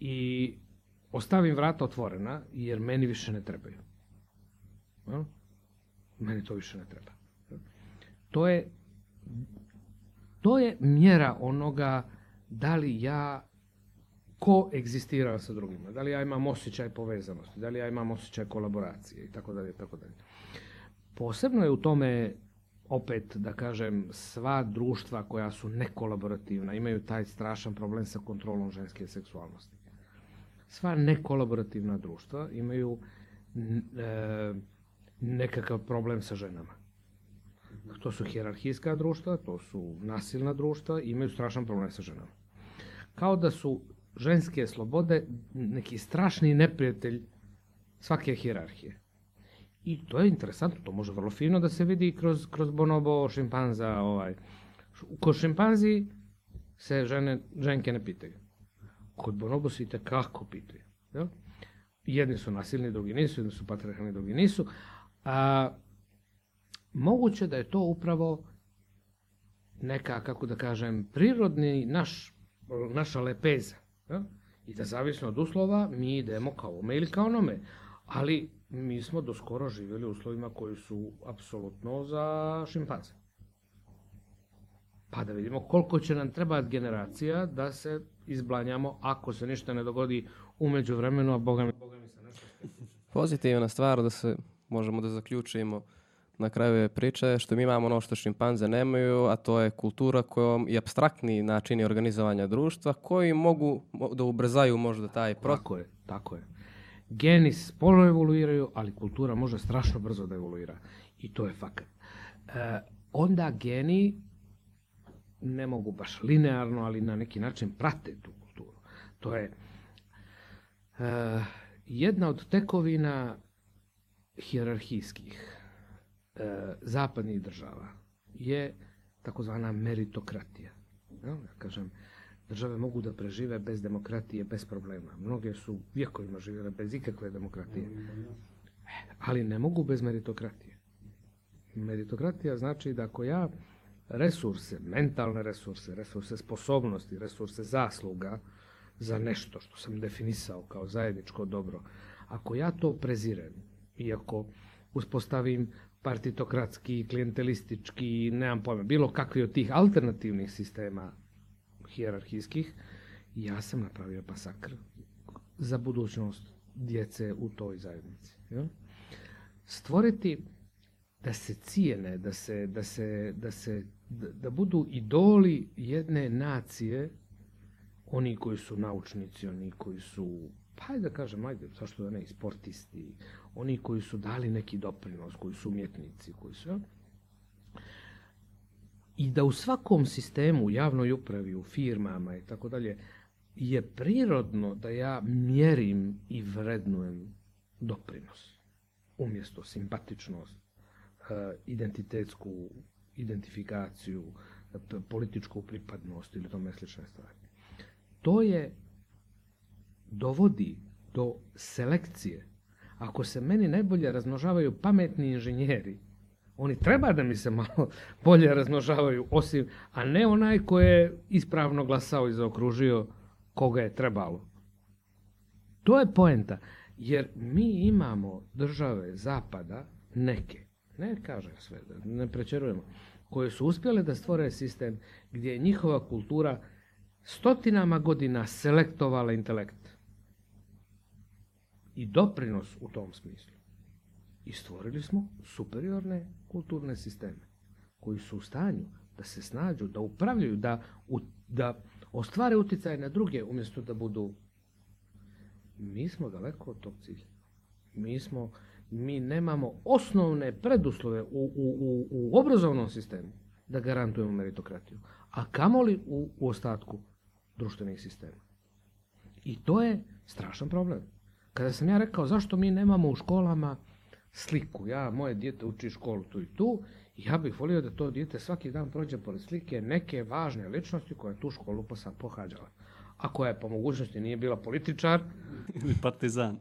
i ostavim vrata otvorena jer meni više ne trebaju. Jel? Meni to više ne treba. To je to je mjera onoga da li ja ko egzistiram sa drugima, da li ja imam osjećaj povezanosti, da li ja imam osjećaj kolaboracije i tako dalje tako dalje. Posebno je u tome opet da kažem sva društva koja su nekolaborativna imaju taj strašan problem sa kontrolom ženske seksualnosti. Sva nekolaborativna društva imaju e, nekakav problem sa ženama. To su hjerarhijska društva, to su nasilna društva imaju strašan problem sa ženama. Kao da su ženske slobode neki strašni neprijatelj svake hjerarhije. I to je interesantno, to može vrlo fino da se vidi kroz, kroz bonobo šimpanza. Ovaj. Kod šimpanzi se žene, ženke ne pitaju. Kod bonobo se i kako pitaju. Jel? Jedni su nasilni, drugi nisu, jedni su patriarhalni, drugi nisu. A, moguće da je to upravo neka, kako da kažem, prirodni naš, naša lepeza. jel? I da zavisno od uslova mi idemo kao ome ili kao onome. Ali mi smo do skoro živjeli u uslovima koji su apsolutno za šimpanze. Pa da vidimo koliko će nam trebati generacija da se izblanjamo ako se ništa ne dogodi umeđu vremenu, a boga mi, boga mi se nešto Pozitivna stvar da se možemo da zaključimo na kraju je priče što mi imamo ono što šimpanze nemaju, a to je kultura kojom i abstraktni načini organizovanja društva koji mogu mo- da ubrzaju možda taj proces. Tako je, tako je. Geni sporo evoluiraju, ali kultura može strašno brzo da evoluira. I to je fakat. E, onda geni ne mogu baš linearno, ali na neki način prate tu kulturu. To je e, jedna od tekovina hijerarhijskih e, zapadnih država je takozvana meritokratija. Jel? Ja kažem, države mogu da prežive bez demokratije, bez problema. Mnoge su vjekovima živjele bez ikakve demokratije. Ali ne mogu bez meritokratije. Meritokratija znači da ako ja resurse, mentalne resurse, resurse sposobnosti, resurse zasluga za nešto što sam definisao kao zajedničko dobro, ako ja to prezirem i ako uspostavim partitokratski, klijentelistički, nemam pojma, bilo kakvi od tih alternativnih sistema hijerarhijskih, ja sam napravio pasakr za budućnost djece u toj zajednici. jel? Stvoriti da se cijene, da se, da se, da se, da, da budu idoli jedne nacije, oni koji su naučnici, oni koji su, pa da kažem, ajde, zašto da ne, sportisti, oni koji su dali neki doprinos, koji su umjetnici, koji su, i da u svakom sistemu, u javnoj upravi, u firmama i tako dalje, je prirodno da ja mjerim i vrednujem doprinos. Umjesto simpatičnost, e, identitetsku identifikaciju, političku pripadnost ili tome slične stvari. To je dovodi do selekcije. Ako se meni najbolje razmnožavaju pametni inženjeri, oni treba da mi se malo bolje razmnožavaju, osim, a ne onaj ko je ispravno glasao i zaokružio koga je trebalo. To je poenta, jer mi imamo države zapada, neke, ne kažem sve, da ne prečerujemo, koje su uspjele da stvore sistem gdje je njihova kultura stotinama godina selektovala intelekt i doprinos u tom smislu. I stvorili smo superiorne kulturne sisteme koji su u stanju da se snađu, da upravljaju, da, u- da ostvare utjecaj na druge umjesto da budu mi smo daleko od tog cilja. Mi smo, mi nemamo osnovne preduslove u, u, u, u obrazovnom sistemu da garantujemo meritokratiju, a kamoli u, u ostatku društvenih sistema. I to je strašan problem. Kada sam ja rekao zašto mi nemamo u školama sliku, ja, moje dijete uči školu tu i tu, ja bih volio da to dijete svaki dan prođe pored slike neke važne ličnosti koja tu školu pohađala. A koja je po mogućnosti nije bila političar, Ili partizan.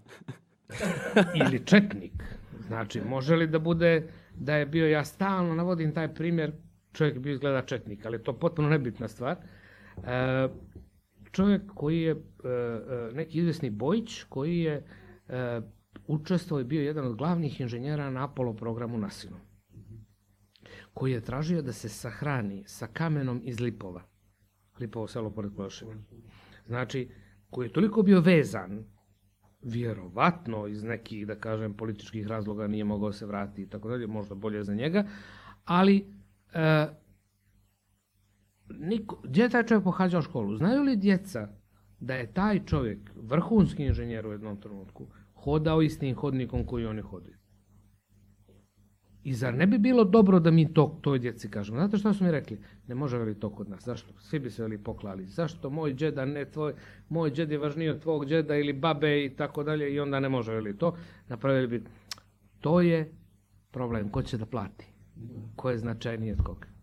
ili četnik. Znači, može li da bude da je bio, ja stalno navodim taj primjer, čovjek je bio izgleda četnik, ali to potpuno nebitna stvar. E, čovjek koji je, e, e, neki izvesni Bojić, koji je e, učestvovao i bio jedan od glavnih inženjera na Apollo programu NASA-inom, koji je tražio da se sahrani sa kamenom iz Lipova. Lipovo selo pored Kloševa. Znači, koji je toliko bio vezan vjerovatno iz nekih, da kažem, političkih razloga nije mogao se vratiti i tako dalje, možda bolje za njega, ali e, niko, gdje je taj čovjek pohađao školu? Znaju li djeca da je taj čovjek, vrhunski inženjer u jednom trenutku, hodao istim hodnikom koji oni hodaju? I zar ne bi bilo dobro da mi to toj djeci kažemo? Znate što su mi rekli? Ne može veli to kod nas. Zašto? Svi bi se veli poklali. Zašto moj džeda ne tvoj, moj džed je važniji od tvog džeda ili babe i tako dalje i onda ne može veli to. Napravili bi. To je problem. Ko će da plati? Ko je značajniji od koga?